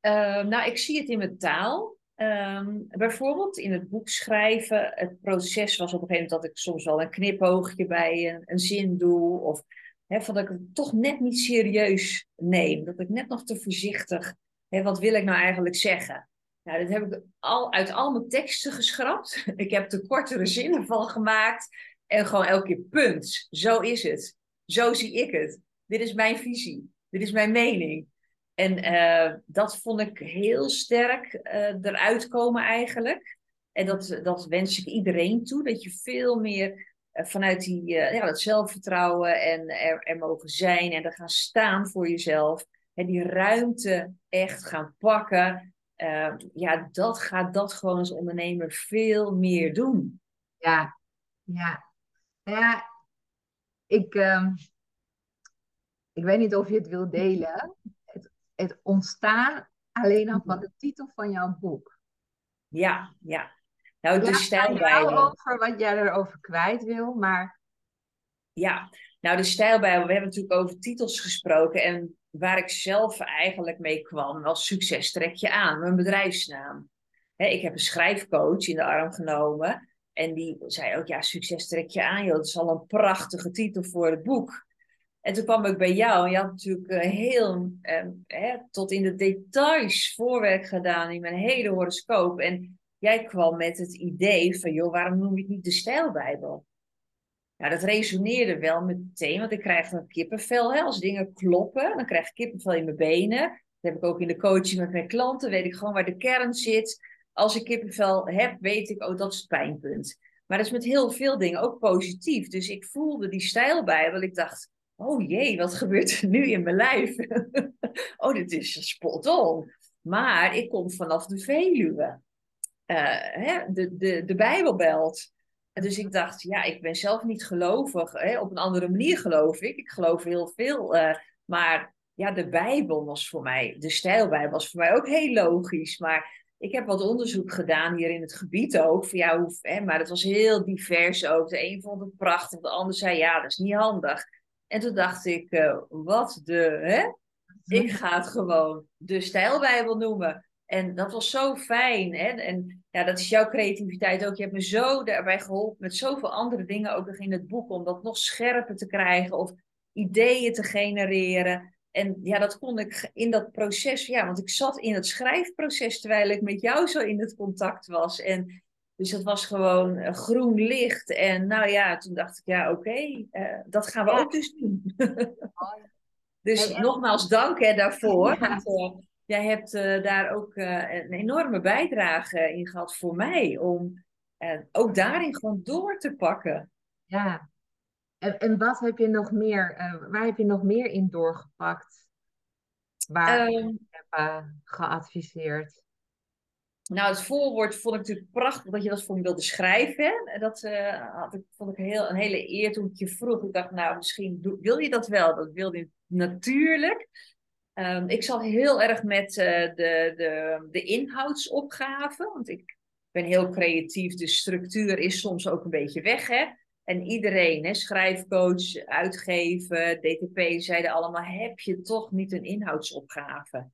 Uh, nou, ik zie het in mijn taal. Um, bijvoorbeeld in het boek schrijven, het proces was op een gegeven moment dat ik soms wel een knipoogje bij een, een zin doe. Of hè, van dat ik het toch net niet serieus neem. Dat ik net nog te voorzichtig, hè, wat wil ik nou eigenlijk zeggen? Nou, dat heb ik al uit al mijn teksten geschrapt. Ik heb er kortere zinnen van gemaakt. En gewoon elke keer punt. Zo is het. Zo zie ik het. Dit is mijn visie. Dit is mijn mening. En uh, dat vond ik heel sterk uh, eruit komen eigenlijk. En dat, dat wens ik iedereen toe. Dat je veel meer vanuit die, ja, dat zelfvertrouwen en er, er, mogen zijn en er gaan staan voor jezelf. En die ruimte echt gaan pakken. ja, dat gaat dat gewoon als ondernemer veel meer doen. Ja, ja. Ja, ik, uh, ik weet niet of je het wil delen. Het, het ontstaan alleen al van de titel van jouw boek. Ja, ja. Nou, de stijlbijbel. over wat jij erover kwijt wil, maar... Ja, nou de stijlbijbel, we hebben natuurlijk over titels gesproken. En waar ik zelf eigenlijk mee kwam, was succes trek je aan, mijn bedrijfsnaam. ik heb een schrijfcoach in de arm genomen. En die zei ook, ja, succes trek je aan, joh. Dat is al een prachtige titel voor het boek. En toen kwam ik bij jou en je had natuurlijk uh, heel, hè, tot in de details voorwerk gedaan in mijn hele horoscoop. En jij kwam met het idee van, joh, waarom noem je het niet de stijlbijbel? Nou, dat resoneerde wel meteen, want ik krijg dan kippenvel. Hè? Als dingen kloppen, dan krijg ik kippenvel in mijn benen. Dat heb ik ook in de coaching met mijn klanten, weet ik gewoon waar de kern zit als ik kippenvel heb, weet ik, oh, dat is het pijnpunt. Maar dat is met heel veel dingen ook positief. Dus ik voelde die stijl bij, want ik dacht, oh jee, wat gebeurt er nu in mijn lijf? oh, dit is spot on. Maar ik kom vanaf de Veluwe. Hè, de, de, de Bijbelbelt. En dus ik dacht, ja, ik ben zelf niet gelovig. Hè? Op een andere manier geloof ik. Ik geloof heel veel. Uh, maar ja, de Bijbel was voor mij, de stijlbijbel was voor mij ook heel logisch. Maar ik heb wat onderzoek gedaan hier in het gebied ook. Jou, hè, maar het was heel divers ook. De een vond het prachtig, de ander zei ja, dat is niet handig. En toen dacht ik, uh, wat de, hè? Ik ga het gewoon de stijlbijbel noemen. En dat was zo fijn. Hè? En ja, dat is jouw creativiteit ook. Je hebt me zo daarbij geholpen met zoveel andere dingen ook nog in het boek. Om dat nog scherper te krijgen of ideeën te genereren. En ja, dat kon ik in dat proces, ja, want ik zat in het schrijfproces terwijl ik met jou zo in het contact was. En Dus dat was gewoon eh, groen licht. En nou ja, toen dacht ik, ja, oké, eh, dat gaan we ook dus doen. dus nogmaals dank hè, daarvoor. Want, uh, jij hebt daar ook een enorme bijdrage in gehad voor mij. Om ook daarin gewoon door te pakken. Ja. En, en wat heb je nog meer, waar heb je nog meer in doorgepakt? Waar um, je hebt geadviseerd? Nou, het voorwoord vond ik natuurlijk prachtig dat je dat voor me wilde schrijven. Dat uh, had ik, vond ik heel, een hele eer toen ik je vroeg. Ik dacht, nou, misschien wil je dat wel. Dat wilde je natuurlijk. Um, ik zat heel erg met uh, de, de, de inhoudsopgave. Want ik ben heel creatief, dus structuur is soms ook een beetje weg. Hè? En iedereen, hè, schrijfcoach, uitgever, DTP, zeiden allemaal: heb je toch niet een inhoudsopgave?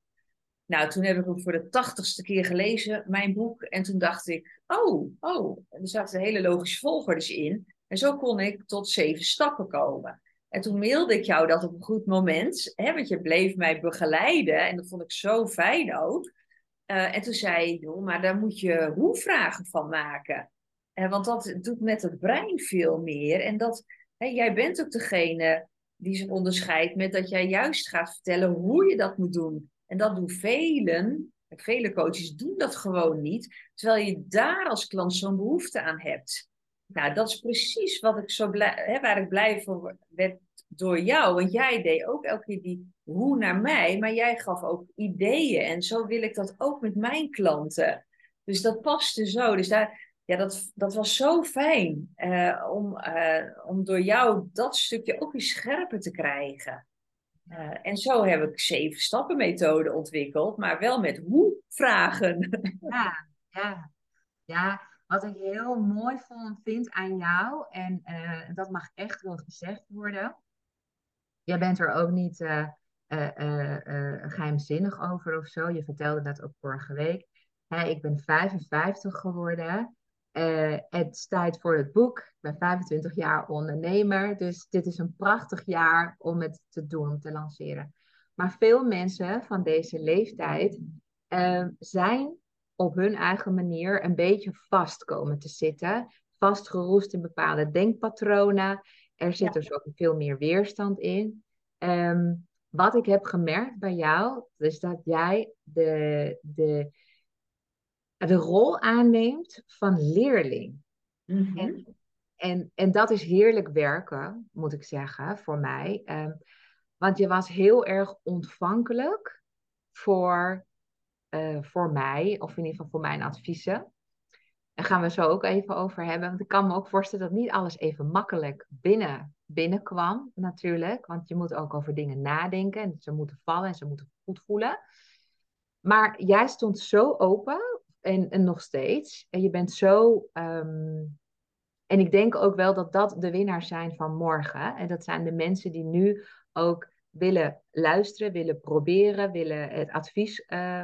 Nou, toen heb ik hem voor de tachtigste keer gelezen, mijn boek. En toen dacht ik, oh, oh. En er zaten hele logische volgorde in. En zo kon ik tot zeven stappen komen. En toen mailde ik jou dat op een goed moment. Hè, want je bleef mij begeleiden. En dat vond ik zo fijn ook. Uh, en toen zei je, joh, maar daar moet je hoe-vragen van maken. Uh, want dat doet met het brein veel meer. En dat, hè, jij bent ook degene die zich onderscheidt met dat jij juist gaat vertellen hoe je dat moet doen. En dat doen velen, vele coaches doen dat gewoon niet, terwijl je daar als klant zo'n behoefte aan hebt. Nou, dat is precies wat ik zo blij, hè, waar ik blij van werd door jou. Want jij deed ook elke keer die hoe naar mij, maar jij gaf ook ideeën. En zo wil ik dat ook met mijn klanten. Dus dat paste zo. Dus daar, ja, dat, dat was zo fijn uh, om, uh, om door jou dat stukje ook weer scherper te krijgen. Uh, en zo heb ik zeven stappen methode ontwikkeld, maar wel met hoe vragen. Ja, ja, ja. Wat ik heel mooi vind aan jou, en uh, dat mag echt wel gezegd worden. Jij bent er ook niet uh, geheimzinnig over of zo. Je vertelde dat ook vorige week. Ik ben 55 geworden. Het is tijd voor het boek. Ik ben 25 jaar ondernemer, dus dit is een prachtig jaar om het te doen, om te lanceren. Maar veel mensen van deze leeftijd zijn op hun eigen manier een beetje vast komen te zitten. Vastgeroest in bepaalde denkpatronen. Er zit dus ook veel meer weerstand in. Um, wat ik heb gemerkt bij jou, is dat jij de, de, de rol aanneemt van leerling. Mhm. en, en, en dat is heerlijk werken, moet ik zeggen, voor mij. Um, want je was heel erg ontvankelijk voor, uh, voor mij, of in ieder geval voor mijn adviezen. Daar gaan we zo ook even over hebben. Want ik kan me ook voorstellen dat niet alles even makkelijk binnen, binnenkwam, natuurlijk. Want je moet ook over dingen nadenken. En ze moeten vallen en ze moeten goed voelen. Maar jij stond zo open en, en nog steeds. En je bent zo. Um, en ik denk ook wel dat dat de winnaars zijn van morgen. En dat zijn de mensen die nu ook willen luisteren, willen proberen, willen het advies. Uh,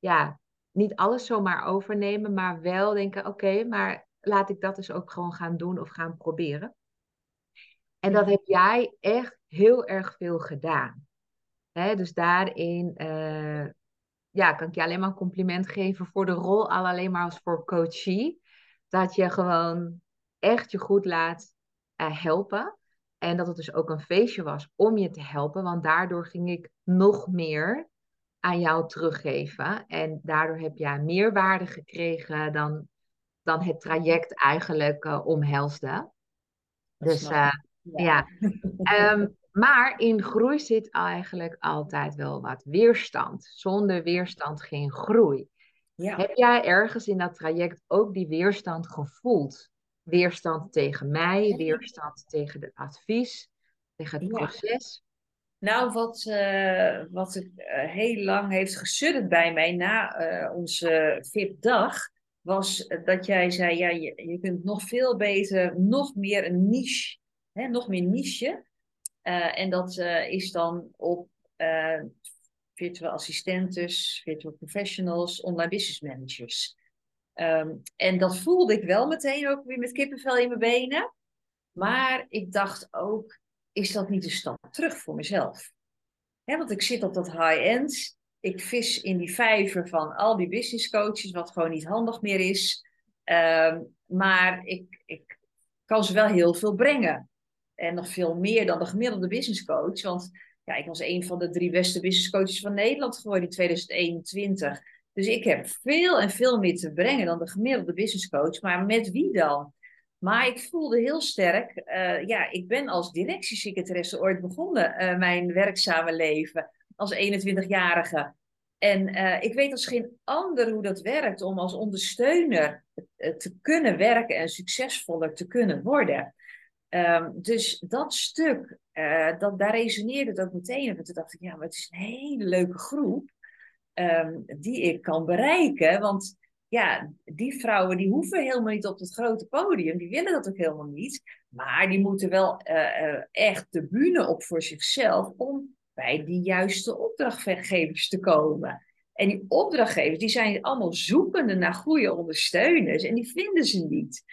ja, niet alles zomaar overnemen, maar wel denken: oké, okay, maar laat ik dat dus ook gewoon gaan doen of gaan proberen. En dat heb jij echt heel erg veel gedaan. He, dus daarin uh, ja, kan ik je alleen maar een compliment geven voor de rol, al alleen maar als voor coachie. Dat je gewoon echt je goed laat uh, helpen. En dat het dus ook een feestje was om je te helpen, want daardoor ging ik nog meer aan jou teruggeven. En daardoor heb jij meer waarde gekregen dan, dan het traject eigenlijk uh, omhelsde. Dus uh, ja. ja. um, Maar in groei zit eigenlijk altijd wel wat weerstand. Zonder weerstand geen groei. Ja. Heb jij ergens in dat traject ook die weerstand gevoeld? Weerstand tegen mij, weerstand tegen het advies, tegen het ja. proces? Nou, wat, uh, wat uh, heel lang heeft gesudderd bij mij na uh, onze VIP-dag, was dat jij zei, ja, je, je kunt nog veel beter, nog meer een niche, hè, nog meer niche en dat is dan op virtual assistentes, virtual professionals, online business managers. Um, en dat voelde ik wel meteen ook weer met kippenvel in mijn benen. Maar ik dacht ook, is dat niet een stap terug voor mezelf? Want ik zit op dat high-end. Ik vis in die vijver van al die business coaches, wat gewoon niet handig meer is. Ehm, maar ik, ik kan ze wel heel veel brengen. En nog veel meer dan de gemiddelde business coach. Want ja, ik was een van de drie beste business coaches van Nederland geworden in 2021. Dus ik heb veel en veel meer te brengen dan de gemiddelde business coach. Maar met wie dan? Maar ik voelde heel sterk, uh, ja, ik ben als directiesecretaresse ooit begonnen, uh, mijn werkzame leven, als 21-jarige. En uh, ik weet als geen ander hoe dat werkt om als ondersteuner te kunnen werken en succesvoller te kunnen worden. Um, dus dat stuk, dat, daar resoneerde het ook meteen op. toen dacht ik, ja, maar het is een hele leuke groep um, die ik kan bereiken. Want ja, die vrouwen die hoeven helemaal niet op het grote podium. Die willen dat ook helemaal niet. Maar die moeten wel uh, echt de bühne op voor zichzelf om bij die juiste opdrachtgevers te komen. En die opdrachtgevers die zijn allemaal zoekende naar goede ondersteuners en die vinden ze niet.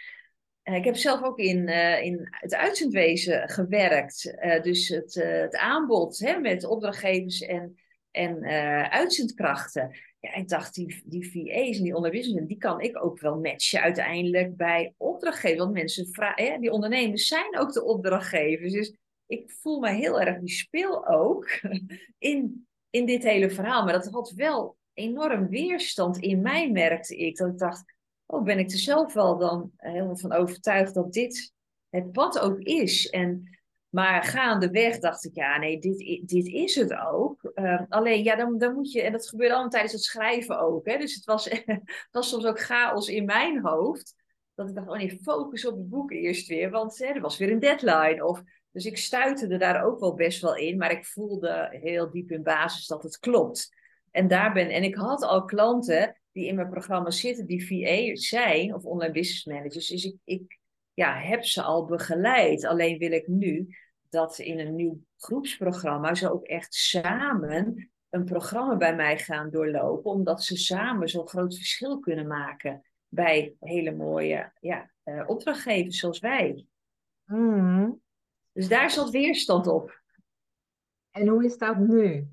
Uh, ik heb zelf ook in, in het uitzendwezen gewerkt. dus het, het aanbod hè, met opdrachtgevers en, en uitzendkrachten. Ik dacht, die, die VA's en die onderwijzers, die kan ik ook wel matchen uiteindelijk bij opdrachtgevers. Want mensen die ondernemers zijn ook de opdrachtgevers. Dus ik voel me heel erg die speel ook in, in dit hele verhaal. Maar dat had wel enorm weerstand in mij, merkte ik. Dat ik dacht, oh, ben ik er zelf wel dan helemaal van overtuigd dat dit het pad ook is. En maar gaandeweg dacht ik, ja, nee, dit, dit is het ook. Uh, alleen, ja, dan, moet je, en dat gebeurde allemaal tijdens het schrijven ook. Hè? Dus het was, was soms ook chaos in mijn hoofd. Dat ik dacht, oh nee, focus op het boek eerst weer, want hè, er was weer een deadline. Of, dus ik stuitte daar ook wel best wel in, maar ik voelde heel diep in basis dat het klopt. En daar ben, en ik had al klanten die in mijn programma zitten, die VA zijn, of online business managers. Dus ik, ik ja, heb ze al begeleid. Alleen wil ik nu dat in een nieuw groepsprogramma ze ook echt samen een programma bij mij gaan doorlopen, omdat ze samen zo'n groot verschil kunnen maken bij hele mooie ja, uh, opdrachtgevers zoals wij. Mm. Dus daar zat weerstand op. En hoe is dat nu?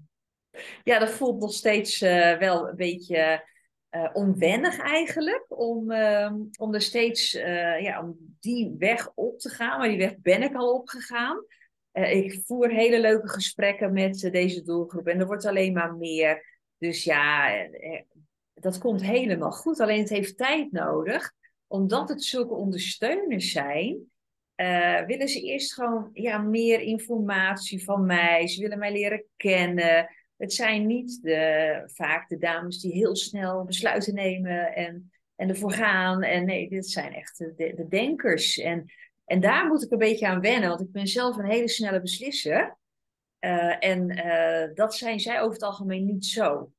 Ja, dat voelt nog steeds uh, wel een beetje uh, onwennig eigenlijk. Om, uh, om er steeds ja, om die weg op te gaan. Maar die weg ben ik al opgegaan. Ik voer hele leuke gesprekken met deze doelgroep. En er wordt alleen maar meer. Dus ja, dat komt helemaal goed. Alleen het heeft tijd nodig. Omdat het zulke ondersteuners zijn. willen ze eerst gewoon ja, meer informatie van mij. Ze willen mij leren kennen. Het zijn niet de, vaak de dames die heel snel besluiten nemen en, en ervoor gaan. En nee, dit zijn echt de denkers. En, en daar moet ik een beetje aan wennen, want ik ben zelf een hele snelle beslisser. Uh, en uh, dat zijn zij over het algemeen niet zo.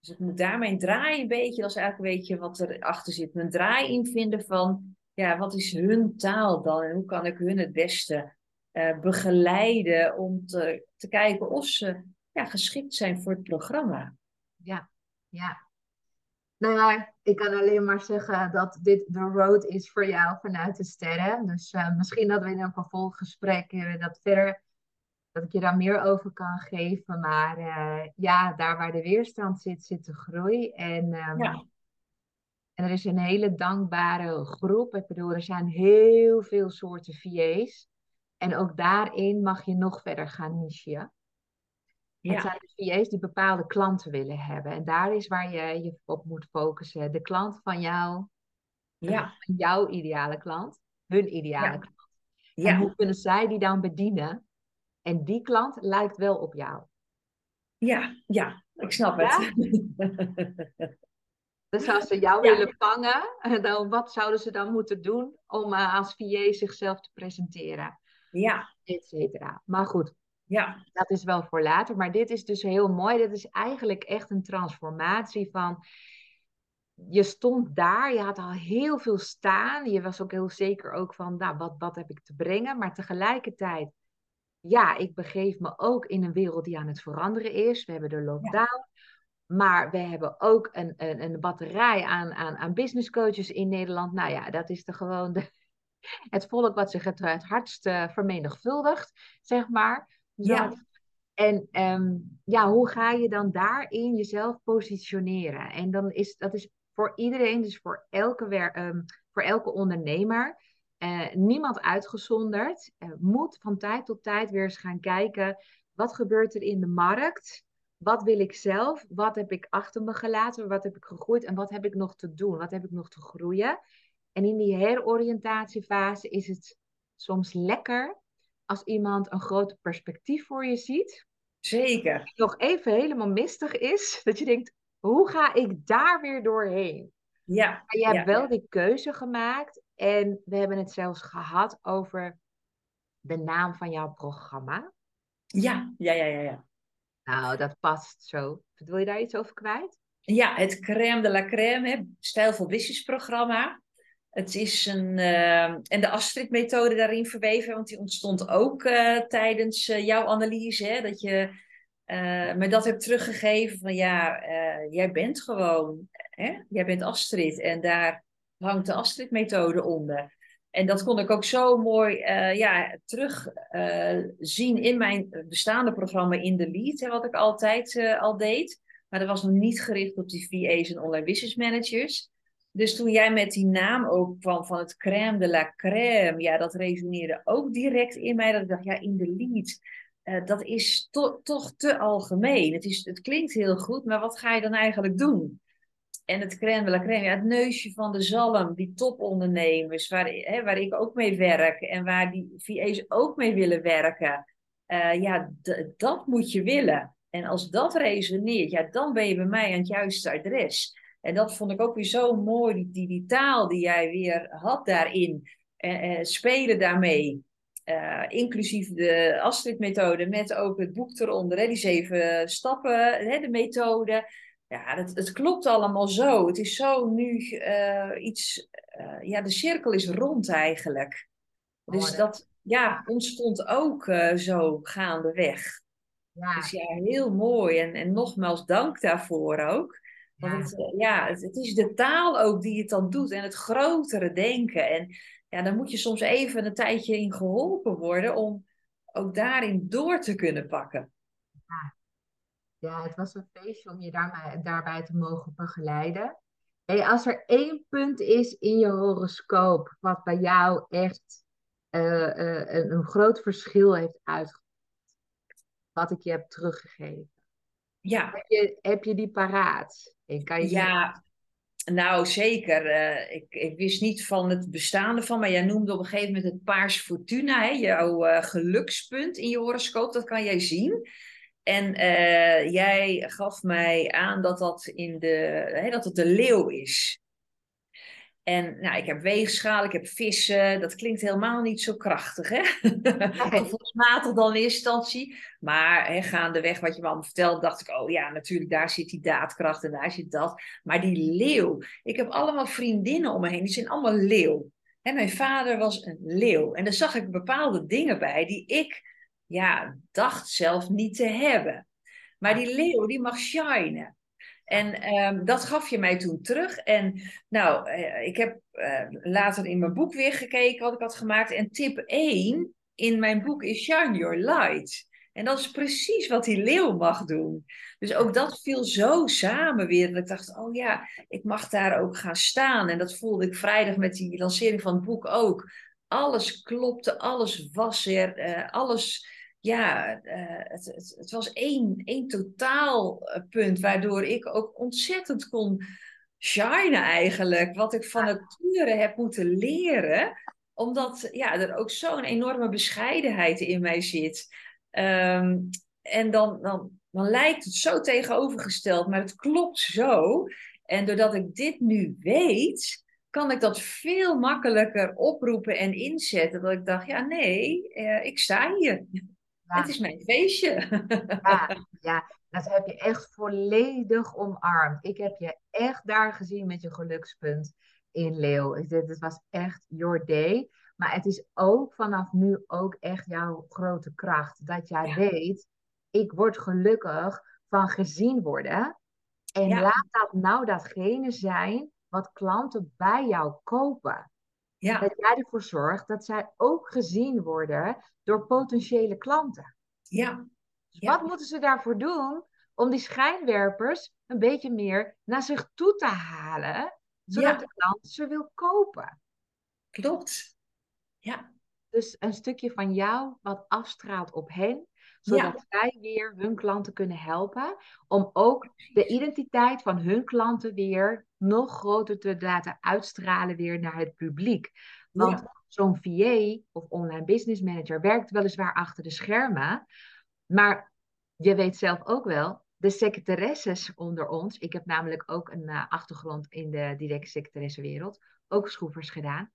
Dus ik moet daar mijn draai een beetje, dat is eigenlijk een beetje wat erachter zit, mijn draai in vinden van, ja, wat is hun taal dan en hoe kan ik hun het beste uh, begeleiden om te, te kijken of ze ja, geschikt zijn voor het programma. Ja, ja. Nou ja, ik kan alleen maar zeggen dat dit de road is voor jou vanuit de sterren. Dus uh, misschien dat we in een vervolggesprek uh, dat verder, dat ik je daar meer over kan geven. Maar uh, ja, daar waar de weerstand zit, zit de groei. En, um, ja. en er is een hele dankbare groep. Ik bedoel, er zijn heel veel soorten VA's. En ook daarin mag je nog verder gaan nichen. Ja. Het zijn de VA's die bepaalde klanten willen hebben. En daar is waar je je op moet focussen. De klant van jou, ja. Van jouw ideale klant, hun ideale klant. Ja. En hoe kunnen zij die dan bedienen? En die klant lijkt wel op jou. Ja, ja, ik snap het. dus als ze jou willen vangen, dan, wat zouden ze dan moeten doen om uh, als VA zichzelf te presenteren? Ja. Et cetera. Maar goed, ja. Dat is wel voor later. Maar dit is dus heel mooi. Dit is eigenlijk echt een transformatie van. Je stond daar, je had al heel veel staan. Je was ook heel zeker ook van, nou, wat, wat heb ik te brengen? Maar tegelijkertijd, ja, ik begeef me ook in een wereld die aan het veranderen is. We hebben de lockdown. Maar we hebben ook een, een, een batterij aan, aan, aan business coaches in Nederland. Nou ja, dat is de gewoon de, het volk wat zich het, het hardst uh, vermenigvuldigt, zeg maar. Ja. En um, ja, hoe ga je dan daarin jezelf positioneren? En dan is dat is voor iedereen, dus voor elke, wer ehm, voor elke ondernemer, uh, niemand uitgezonderd, moet van tijd tot tijd weer eens gaan kijken, wat gebeurt er in de markt? Wat wil ik zelf? Wat heb ik achter me gelaten? Wat heb ik gegroeid? En wat heb ik nog te doen? Wat heb ik nog te groeien? En in die heroriëntatiefase is het soms lekker als iemand een groot perspectief voor je ziet. Zeker. Nog even helemaal mistig is, dat je denkt, hoe ga ik daar weer doorheen? Ja. Maar je hebt wel die keuze gemaakt en we hebben het zelfs gehad over de naam van jouw programma. Ja, ja, ja, ja. ja. Nou, dat past zo. Wil je daar iets over kwijt? Ja, het crème de la crème, stijlvol business programma. Het is een. Uh, en de Astrid-methode daarin verweven, want die ontstond ook uh, tijdens uh, jouw analyse. Hè, dat je me dat hebt teruggegeven van ja, jij bent gewoon. Hè, jij bent Astrid en daar hangt de Astrid-methode onder. En dat kon ik ook zo mooi ja, terugzien in mijn bestaande programma in de lead, hè, wat ik altijd al deed. Maar dat was nog niet gericht op die VA's en online business managers. Dus toen jij met die naam ook kwam van het crème de la crème, ja, dat resoneerde ook direct in mij. Dat ik dacht, ja, in de lead, uh, dat is to toch te algemeen. Het, is, het klinkt heel goed, maar wat ga je dan eigenlijk doen? En het crème de la crème, ja, het neusje van de zalm, die topondernemers, waar, hè, waar ik ook mee werk en waar die VA's ook mee willen werken. Uh, ja, dat moet je willen. En als dat resoneert, ja, dan ben je bij mij aan het juiste adres. En dat vond ik ook weer zo mooi, die, die, die taal die jij weer had daarin. Eh, eh, spelen daarmee. Uh, inclusief de Astrid-methode met ook het boek eronder, hè, die zeven stappen, hè, de methode. Ja, het, het klopt allemaal zo. Het is zo nu uh, iets, uh, ja, de cirkel is rond eigenlijk. Dus dat ja, ontstond ook zo gaandeweg. Ja. Dus ja, heel mooi. En, en nogmaals dank daarvoor ook. Want ja, het, ja het, het, is de taal ook die het dan doet en het grotere denken. En ja, dan moet je soms even een tijdje in geholpen worden om ook daarin door te kunnen pakken. Ja, ja het was een feestje om je daarbij, daarbij te mogen begeleiden. Hey, als er één punt is in je horoscoop wat bij jou echt uh, uh, een, een groot verschil heeft uitgemaakt, wat ik je heb teruggegeven. Ja. Heb je, heb je die paraat? Kan je ja, nou zeker. Uh, ik, ik wist niet van het bestaande van, maar jij noemde op een gegeven moment het paars fortuna, hè, jouw uh, gelukspunt in je horoscoop, dat kan jij zien. En uh, jij gaf mij aan dat dat, in de, hè, dat het de leeuw is. En nou, ik heb weegschaal, ik heb vissen. Dat klinkt helemaal niet zo krachtig, hè? Gevoelsmatig dan in instantie. Maar hè, gaandeweg wat je me allemaal vertelde, dacht ik... oh ja, natuurlijk, daar zit die daadkracht en daar zit dat. Maar die leeuw. Ik heb allemaal vriendinnen om me heen, die zijn allemaal leeuw. En mijn vader was een leeuw. En daar zag ik bepaalde dingen bij die ik ja, dacht zelf niet te hebben. Maar die leeuw, die mag shinen. En um, dat gaf je mij toen terug. En nou, uh, ik heb uh, later in mijn boek weer gekeken wat ik had gemaakt. En tip 1 in mijn boek is Shine Your Light. En dat is precies wat die leeuw mag doen. Dus ook dat viel zo samen weer. Dat ik dacht, oh ja, ik mag daar ook gaan staan. En dat voelde ik vrijdag met die lancering van het boek ook. Alles klopte, alles was er, uh, alles ja, uh, het, het, het, was één, één totaalpunt waardoor ik ook ontzettend kon shinen eigenlijk. Wat ik van nature heb moeten leren. Omdat ja, er ook zo'n enorme bescheidenheid in mij zit. Um, en dan, dan, dan lijkt het zo tegenovergesteld, maar het klopt zo. En doordat ik dit nu weet, kan ik dat veel makkelijker oproepen en inzetten. Dat ik dacht, ja nee, uh, ik sta hier. Het is mijn feestje. Ja, ja, dat heb je echt volledig omarmd. Ik heb je echt daar gezien met je gelukspunt in Leeuw. Het was echt your day. Maar het is ook vanaf nu ook echt jouw grote kracht. Dat jij weet, ik word gelukkig van gezien worden. En laat dat nou datgene zijn wat klanten bij jou kopen. Ja. Dat jij ervoor zorgt dat zij ook gezien worden door potentiële klanten. Ja. Dus wat moeten ze daarvoor doen om die schijnwerpers een beetje meer naar zich toe te halen, zodat de klant ze wil kopen. Klopt. Ja. Dus een stukje van jou wat afstraalt op hen, zodat zij weer hun klanten kunnen helpen om ook de identiteit van hun klanten weer nog groter te laten uitstralen weer naar het publiek. Want zo'n VA of online business manager werkt weliswaar achter de schermen, maar je weet zelf ook wel, de secretaresses onder ons, ik heb namelijk ook een uh, achtergrond in de directe secretaressenwereld, ook schroevers gedaan.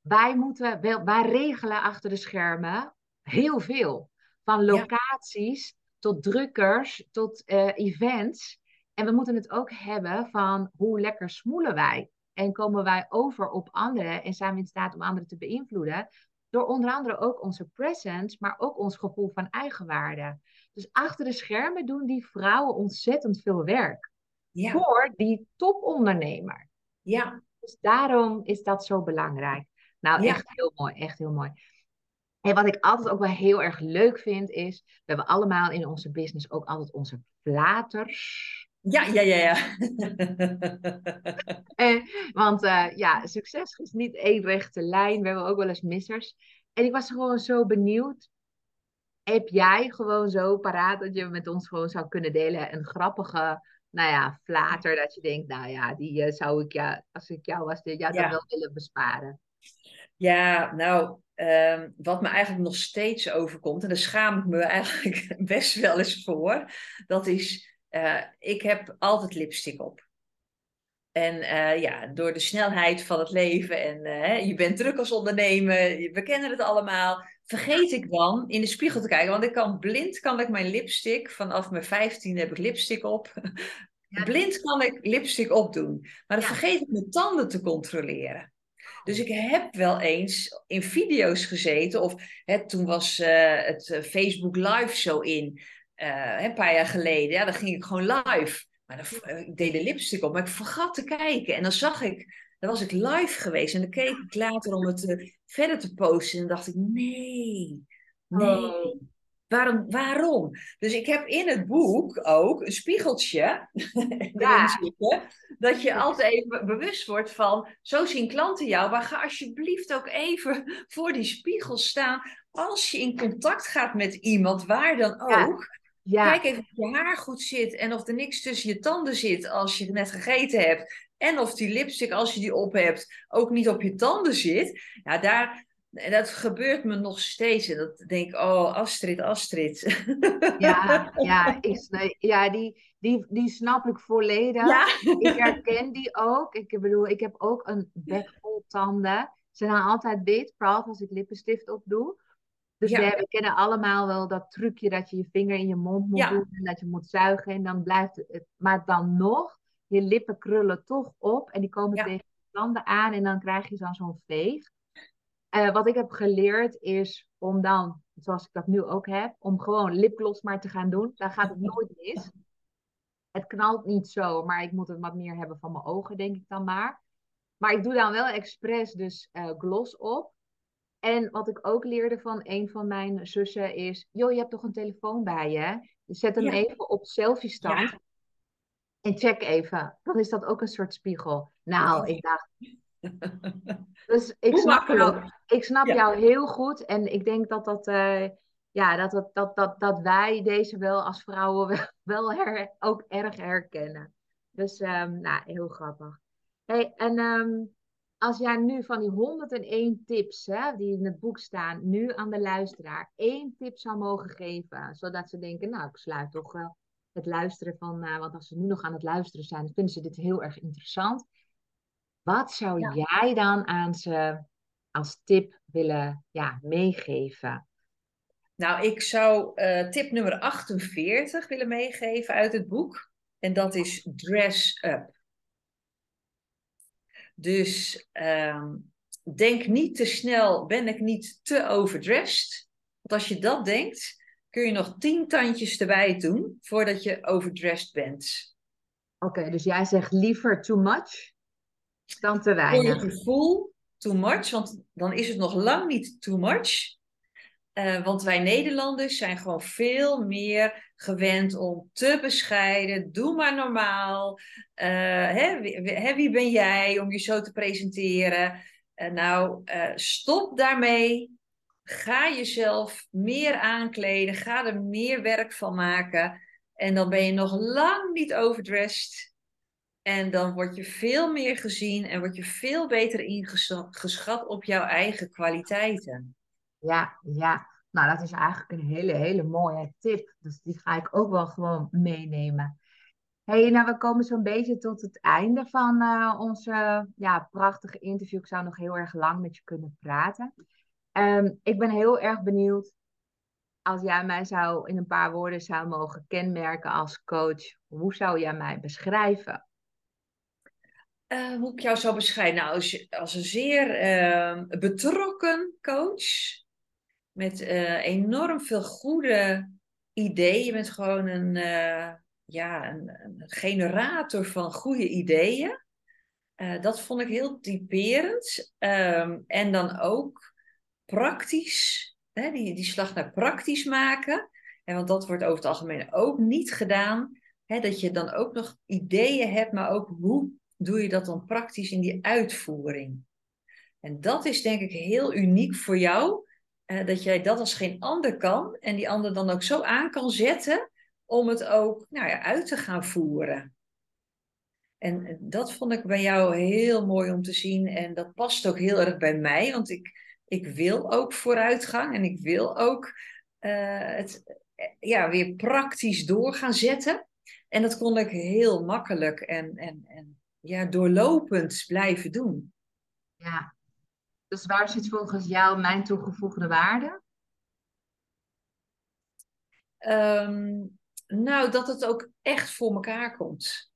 Wij moeten wel, wij regelen achter de schermen heel veel. Van locaties tot drukkers tot uh, events. En we moeten het ook hebben van hoe lekker smoelen wij. En komen wij over op anderen en zijn we in staat om anderen te beïnvloeden. Door onder andere ook onze presence, maar ook ons gevoel van eigenwaarde. Dus achter de schermen doen die vrouwen ontzettend veel werk. Ja. Voor die topondernemer. Ja. Dus daarom is dat zo belangrijk. Nou, echt heel mooi, echt heel mooi. En wat ik altijd ook wel heel erg leuk vind is, we hebben allemaal in onze business ook altijd onze flaters. Ja, ja, ja, ja. en, want uh, ja, succes is niet één rechte lijn. We hebben ook wel eens missers. En ik was gewoon zo benieuwd. Heb jij gewoon zo paraat dat je met ons gewoon zou kunnen delen een grappige, nou ja, flater dat je denkt, nou ja, die uh, zou ik ja, als ik jou was, jou ja. dan wel willen besparen? Ja, nou, um, wat me eigenlijk nog steeds overkomt, en daar schaam ik me eigenlijk best wel eens voor, dat is uh, ik heb altijd lipstick op. En uh, ja, door de snelheid van het leven en uh, je bent druk als ondernemer, we kennen het allemaal, vergeet ik dan in de spiegel te kijken. Want ik kan blind, kan ik mijn lipstick, vanaf mijn 15 heb ik lipstick op. Blind kan ik lipstick opdoen, maar dan vergeet ik mijn tanden te controleren. Dus ik heb wel eens in video's gezeten, of hè, toen was het Facebook Live zo in. Uh, een paar jaar geleden, ja, dan ging ik gewoon live. Maar dan, eh, ik deed de lipstick op, maar ik vergat te kijken. En dan zag ik, dan was ik live geweest. En dan keek ik later om het uh, verder te posten. En dan dacht ik, nee, nee. Oh. Waarom, waarom? Dus ik heb in het boek ook een spiegeltje ja. zitten, dat je altijd even bewust wordt van, zo zien klanten jou, maar ga alsjeblieft ook even voor die spiegel staan als je in contact gaat met iemand, waar dan ook. Ja. Kijk even of je haar goed zit en of er niks tussen je tanden zit als je het net gegeten hebt. En of die lipstick, als je die op hebt, ook niet op je tanden zit. Ja, daar, dat gebeurt me nog steeds. En dat denk ik, oh, Astrid, Astrid. Ja, ja, ik, ja die, die, die snap ik volledig. Ja. Ik herken die ook. Ik bedoel, ik heb ook een bek vol tanden. Ze zijn altijd wit, vooral als ik lippenstift op doe. Dus we, kennen allemaal wel dat trucje dat je je vinger in je mond moet doen en dat je moet zuigen en dan blijft het. Maar dan nog, je lippen krullen toch op en die komen tegen je tanden aan en dan krijg je dan zo'n veeg. Uh, wat ik heb geleerd is om dan, zoals ik dat nu ook heb, om gewoon lipgloss maar te gaan doen. Dan gaat het nooit mis. Het knalt niet zo, maar ik moet het wat meer hebben van mijn ogen, denk ik dan maar. Maar ik doe dan wel expres dus uh, gloss op. En wat ik ook leerde van een van mijn zussen is: joh, je hebt toch een telefoon bij je? Je zet hem even op selfie-stand. En check even. Dan is dat ook een soort spiegel. Nou, ik dacht. Dus ik snap, jou, ik snap jou heel goed. En ik denk dat, dat, uh, ja, dat, dat, dat, dat, dat wij deze wel als vrouwen wel, wel her, ook erg herkennen. Dus um, nou, heel grappig. Hey, en um, als jij nu van die 101 tips hè, die in het boek staan, nu aan de luisteraar één tip zou mogen geven, zodat ze denken, nou, ik sluit toch wel het luisteren van, uh, want als ze nu nog aan het luisteren zijn, vinden ze dit heel erg interessant. Wat zou jij dan aan ze als tip willen ja, meegeven? Nou, ik zou uh, tip nummer 48 willen meegeven uit het boek. En dat is dress up. Dus ehm, denk niet te snel, ben ik niet te overdressed? Want als je dat denkt, kun je nog tien tandjes erbij doen voordat je overdressed bent. Oké, dus jij zegt liever too much dan te weinig. Voor je gevoel too much, want dan is het nog lang niet too much. Uh, want wij Nederlanders zijn gewoon veel meer gewend om te bescheiden. Doe maar normaal. Uh, hè, wie, wie, ben jij om je zo te presenteren? Uh, nou, stop daarmee. Ga jezelf meer aankleden. Ga er meer werk van maken. En dan ben je nog lang niet overdressed. En dan word je veel meer gezien en word je veel beter ingeschat op jouw eigen kwaliteiten. Ja, ja. Nou, dat is eigenlijk een hele, hele mooie tip. Dus die ga ik ook wel gewoon meenemen. hey, nou, we komen zo'n beetje tot het einde van uh, onze ja, prachtige interview. Ik zou nog heel erg lang met je kunnen praten. Ehm, ik ben heel erg benieuwd als jij mij zou in een paar woorden zou mogen kenmerken als coach. Hoe zou jij mij beschrijven? Uh, hoe ik jou zou beschrijven? Nou, als, als een zeer uh, betrokken coach. Met uh, enorm veel goede ideeën. Je bent gewoon een, eh, ja, een, een, generator van goede ideeën. dat vond ik heel typerend. Ehm, en dan ook praktisch. Hè, die, die slag naar praktisch maken. En want dat wordt over het algemeen ook niet gedaan. Hè, dat je dan ook nog ideeën hebt, maar ook hoe doe je dat dan praktisch in die uitvoering? En dat is denk ik heel uniek voor jou, eh, dat jij dat als geen ander kan en die ander dan ook zo aan kan zetten om het ook nou ja, uit te gaan voeren. En dat vond ik bij jou heel mooi om te zien en dat past ook heel erg bij mij, want ik, ik wil ook vooruitgang en ik wil ook uh, het ja, weer praktisch door gaan zetten. En dat kon ik heel makkelijk en, en, en ja, doorlopend blijven doen. Ja, dus waar zit volgens jou mijn toegevoegde waarde? Ehm, nou, dat het ook echt voor elkaar komt.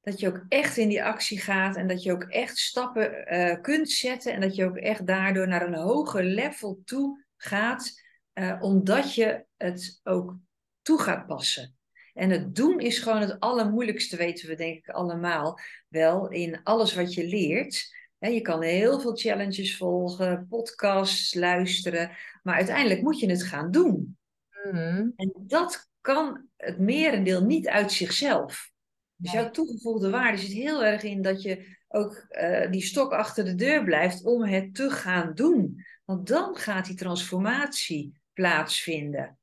Dat je ook echt in die actie gaat en dat je ook echt stappen uh, kunt zetten en dat je ook echt daardoor naar een hoger level toe gaat, uh, omdat je het ook toe gaat passen. En het doen is gewoon het allermoeilijkste, weten we denk ik allemaal wel, in alles wat je leert. je kan heel veel challenges volgen, podcasts luisteren, maar uiteindelijk moet je het gaan doen. Mhm. En dat kan het merendeel niet uit zichzelf. Dus jouw toegevoegde waarde zit heel erg in dat je ook uh, die stok achter de deur blijft om het te gaan doen. Want dan gaat die transformatie plaatsvinden.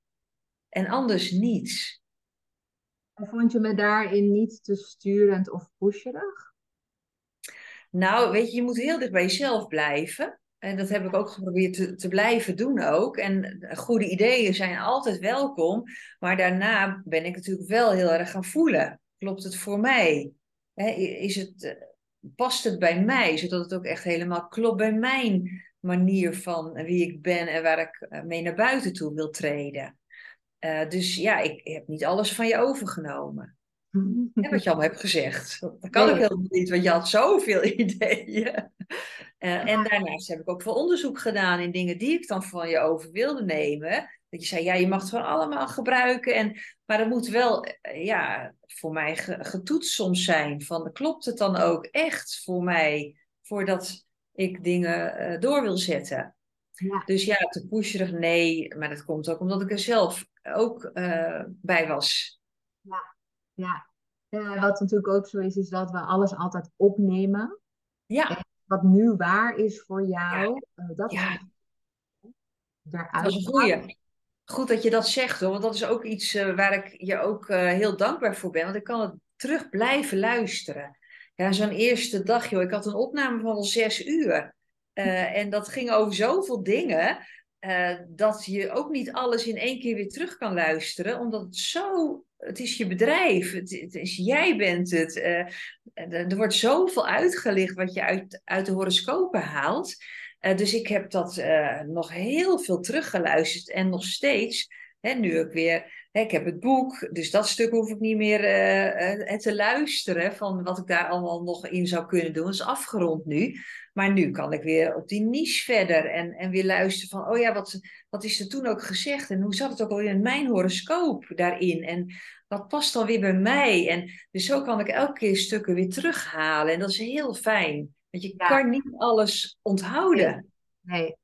En anders niets. Vond je me daarin niet te sturend of pusherig? Nou, weet je, je moet heel dicht bij jezelf blijven. En dat heb ik ook geprobeerd te, blijven doen ook. En goede ideeën zijn altijd welkom. Maar daarna ben ik natuurlijk wel heel erg gaan voelen. Klopt het voor mij? is het, eh, past het bij mij? Zodat het ook echt helemaal klopt bij mijn manier van wie ik ben en waar ik eh, mee naar buiten toe wil treden. Uh, dus ja, ik heb niet alles van je overgenomen. En wat je allemaal hebt gezegd. Dat kan ik helemaal niet, want je had zoveel ideeën. Uh, en daarnaast heb ik ook veel onderzoek gedaan in dingen die ik dan van je over wilde nemen. Dat je zei, ja, je mag het gewoon allemaal gebruiken. En, maar het moet wel, uh, ja, voor mij getoetst soms zijn. Van, klopt het dan ook echt voor mij, voordat ik dingen door wil zetten? Ja. Dus ja, te pusherig, nee. Maar dat komt ook omdat ik er zelf ook uh, bij was. Ja, ja. Uh, wat natuurlijk ook zo is, is dat we alles altijd opnemen. Ja. En wat nu waar is voor jou, ja. Uh, dat ja. daaruit. Dat is een. Goed dat je dat zegt hoor, want dat is ook iets waar ik je ook heel dankbaar voor ben. Want ik kan het terug blijven luisteren. Ja, zo'n eerste dag, joh. Ik had een opname van al zes uur. En dat ging over zoveel dingen. Uh, dat je ook niet alles in één keer weer terug kan luisteren, omdat het zo. Het is je bedrijf, het, is, jij bent het. Uh, er wordt zoveel uitgelicht wat je uit, uit de horoscopen haalt. Dus ik heb dat nog heel veel teruggeluisterd en nog steeds. Hè, nu ook weer. Hè, ik heb het boek, dus dat stuk hoef ik niet meer te luisteren van wat ik daar allemaal nog in zou kunnen doen. Dat is afgerond nu. Maar nu kan ik weer op die niche verder en, en weer luisteren van, oh ja, wat, wat is er toen ook gezegd? En hoe zat het ook al in mijn horoscoop daarin? En wat past dan weer bij mij? En dus zo kan ik elke keer stukken weer terughalen. En dat is heel fijn. Want je kan niet alles onthouden. Nee. Nee,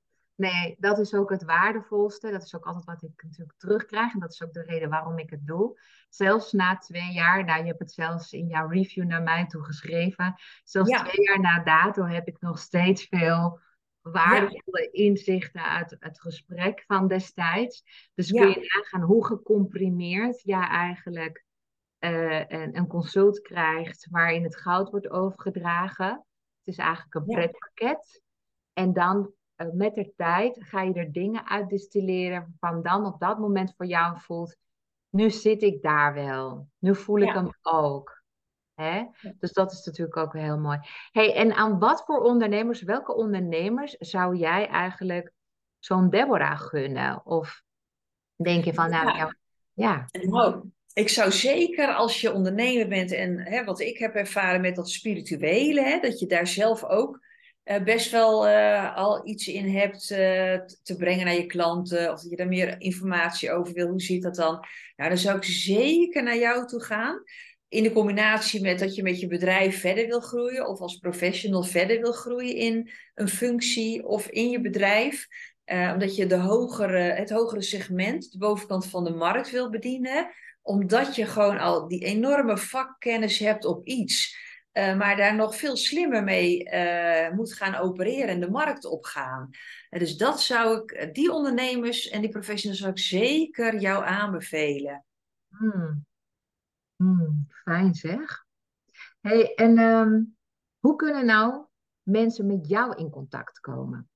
dat is ook het waardevolste. Dat is ook altijd wat ik natuurlijk terugkrijg. En dat is ook de reden waarom ik het doe. Zelfs na twee jaar, nou je hebt het zelfs in jouw review naar mij toe geschreven. Zelfs twee jaar na dato heb ik nog steeds veel waardevolle inzichten uit het gesprek van destijds. Dus kun je nagaan hoe gecomprimeerd jij eigenlijk uh, een, een, consult krijgt waarin het goud wordt overgedragen. Het is eigenlijk een pretpakket. En dan uh, met de tijd ga je er dingen uitdistilleren van dan op dat moment voor jou voelt, nu zit ik daar wel. Nu voel ik hem ook. Hè? Dus dat is natuurlijk ook heel mooi. Hey, en aan wat voor ondernemers, welke ondernemers zou jij eigenlijk zo'n Deborah gunnen? Of denk je van, nou ja. ja. Nou, ik zou zeker als je ondernemer bent en hè, wat ik heb ervaren met dat spirituele, hè, dat je daar zelf ook uh, best wel uh, al iets in hebt uh, te brengen naar je klanten, of dat je daar meer informatie over wil, hoe ziet dat dan? Nou, dan zou ik zeker naar jou toe gaan in de combinatie met dat je met je bedrijf verder wil groeien of als professional verder wil groeien in een functie of in je bedrijf, omdat je de hogere, het hogere segment, de bovenkant van de markt wil bedienen, omdat je gewoon al die enorme vakkennis hebt op iets, uh, maar daar nog veel slimmer mee uh, moet gaan opereren en de markt opgaan. dus dat zou ik, die ondernemers en die professionals zou ik zeker jou aanbevelen. Hmm. Hmm, fijn zeg. Hey, en ehm, hoe kunnen nou mensen met jou in contact komen?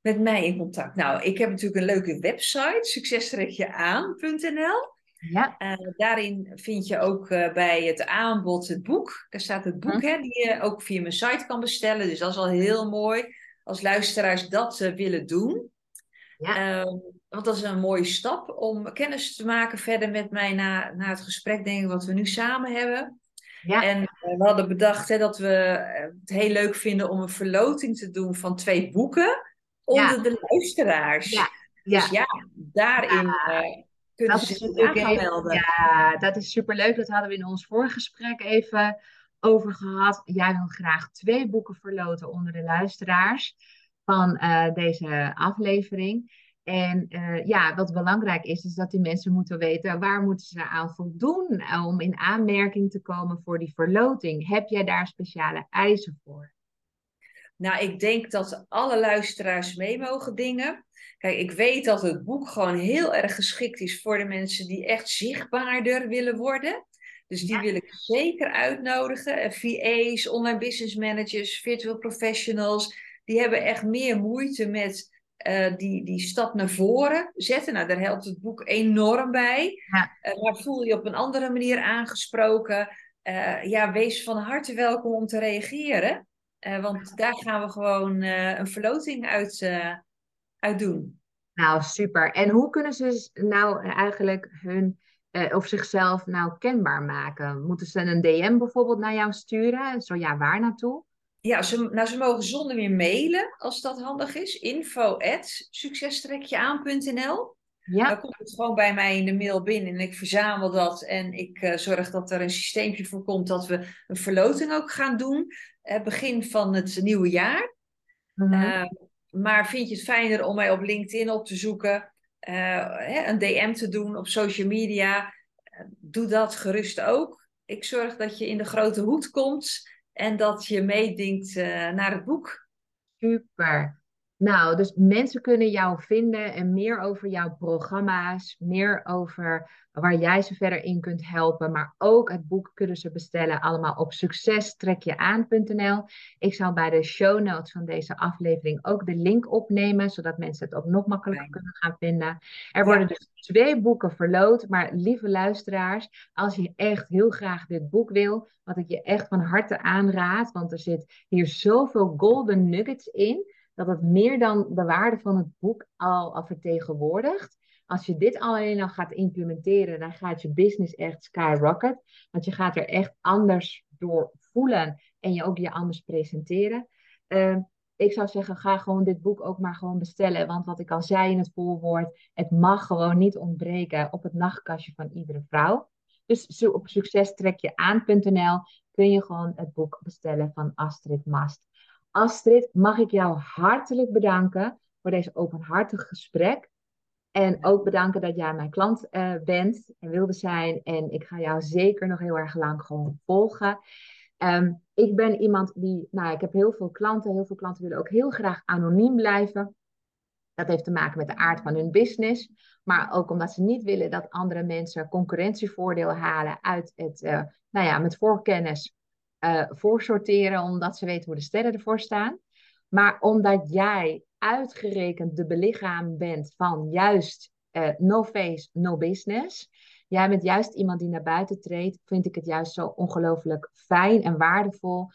Met mij in contact? Nou, ik heb natuurlijk een leuke website, successtrekjeaan.nl. Ja. Uh, daarin vind je ook uh, bij het aanbod het boek. Daar staat het boek, hm. hè, die je ook via mijn site kan bestellen. Dus dat is al heel mooi als luisteraars dat uh, willen doen. Ja. Ehm, want dat is een mooie stap om kennis te maken verder met mij na, na het gesprek, denk ik, wat we nu samen hebben. Ja. En eh, we hadden bedacht hè, dat we eh, het heel leuk vinden om een verloting te doen van twee boeken onder de luisteraars. Ja. Dus ja, daarin uh, kunnen dat ze zich aanmelden. Ja, dat is superleuk. Dat hadden we in ons vorige gesprek even over gehad. Jij wil graag twee boeken verloten onder de luisteraars van deze aflevering. En uh, ja, wat belangrijk is, is dat die mensen moeten weten waar moeten ze aan voldoen om in aanmerking te komen voor die verloting. Heb jij daar speciale eisen voor? Nou, ik denk dat alle luisteraars mee mogen dingen. Kijk, ik weet dat het boek gewoon heel erg geschikt is voor de mensen die echt zichtbaarder willen worden. Dus die wil ik zeker uitnodigen. Eh, VA's, online business managers, virtual professionals. Die hebben echt meer moeite met uh, die, die stap naar voren zetten. Nou, daar helpt het boek enorm bij. Ja. Uh, maar voel je op een andere manier aangesproken. Uh, ja, wees van harte welkom om te reageren. want daar gaan we gewoon een verloting uit, uit doen. Nou, super. En hoe kunnen ze nou eigenlijk hun of zichzelf nou kenbaar maken? Moeten ze een DM bijvoorbeeld naar jou sturen? Zo ja, waar naartoe? Ja, ze, nou, ze mogen zonder meer mailen als dat handig is. Info at succestrekjeaan.nl ja. Dan komt het gewoon bij mij in de mail binnen en ik verzamel dat. En ik uh, zorg dat er een systeempje voor komt dat we een verloting ook gaan doen. Uh, begin van het nieuwe jaar. Mm -hmm. Maar vind je het fijner om mij op LinkedIn op te zoeken? Hè, een DM te doen op social media? doe dat gerust ook. Ik zorg dat je in de grote hoed komt en dat je meedinkt uh, naar het boek. Super. Nou, dus mensen kunnen jou vinden en meer over jouw programma's, meer over waar jij ze verder in kunt helpen, maar ook het boek kunnen ze bestellen allemaal op succestrekjeaan.nl. Ik zal bij de show notes van deze aflevering ook de link opnemen, zodat mensen het ook nog makkelijker kunnen gaan vinden. Er worden dus twee boeken verloot, maar lieve luisteraars, als je echt heel graag dit boek wil, wat ik je echt van harte aanraad, want er zit hier zoveel golden nuggets in dat het meer dan de waarde van het boek al, al vertegenwoordigt. Als je dit alleen al gaat implementeren, dan gaat je business echt skyrocket. Want je gaat er echt anders door voelen en je ook je anders presenteren. Uh, ik zou zeggen, ga gewoon dit boek ook maar gewoon bestellen. Want wat ik al zei in het voorwoord, het mag gewoon niet ontbreken op het nachtkastje van iedere vrouw. Dus op succestrekjeaan.nl kun je gewoon het boek bestellen van Astrid Mast. Astrid, mag ik jou hartelijk bedanken voor deze openhartig gesprek. En ook bedanken dat jij mijn klant uh, bent en wilde zijn. En ik ga jou zeker nog heel erg lang gewoon volgen. Um, ik ben iemand die, nou, ik heb heel veel klanten. Heel veel klanten willen ook heel graag anoniem blijven. Dat heeft te maken met de aard van hun business. Maar ook omdat ze niet willen dat andere mensen concurrentievoordeel halen uit het, uh, nou ja, met voorkennis uh, voorsorteren, omdat ze weten hoe de sterren ervoor staan. Maar omdat jij uitgerekend de belichaam bent van juist uh, no face, no business. Jij bent juist iemand die naar buiten treedt. Vind ik het juist zo ongelooflijk fijn en waardevol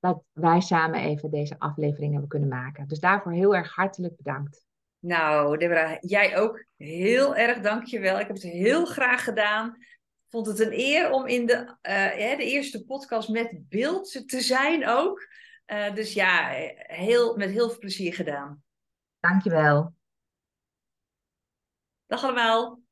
dat wij samen even deze aflevering hebben kunnen maken. Dus daarvoor heel erg hartelijk bedankt. Nou, Deborah, jij ook heel erg dankjewel. Ik heb het heel graag gedaan. Vond het een eer om in de, uh, de eerste podcast met beeld te zijn ook. Uh, dus ja, heel, met heel veel plezier gedaan. Dankjewel. Dag allemaal.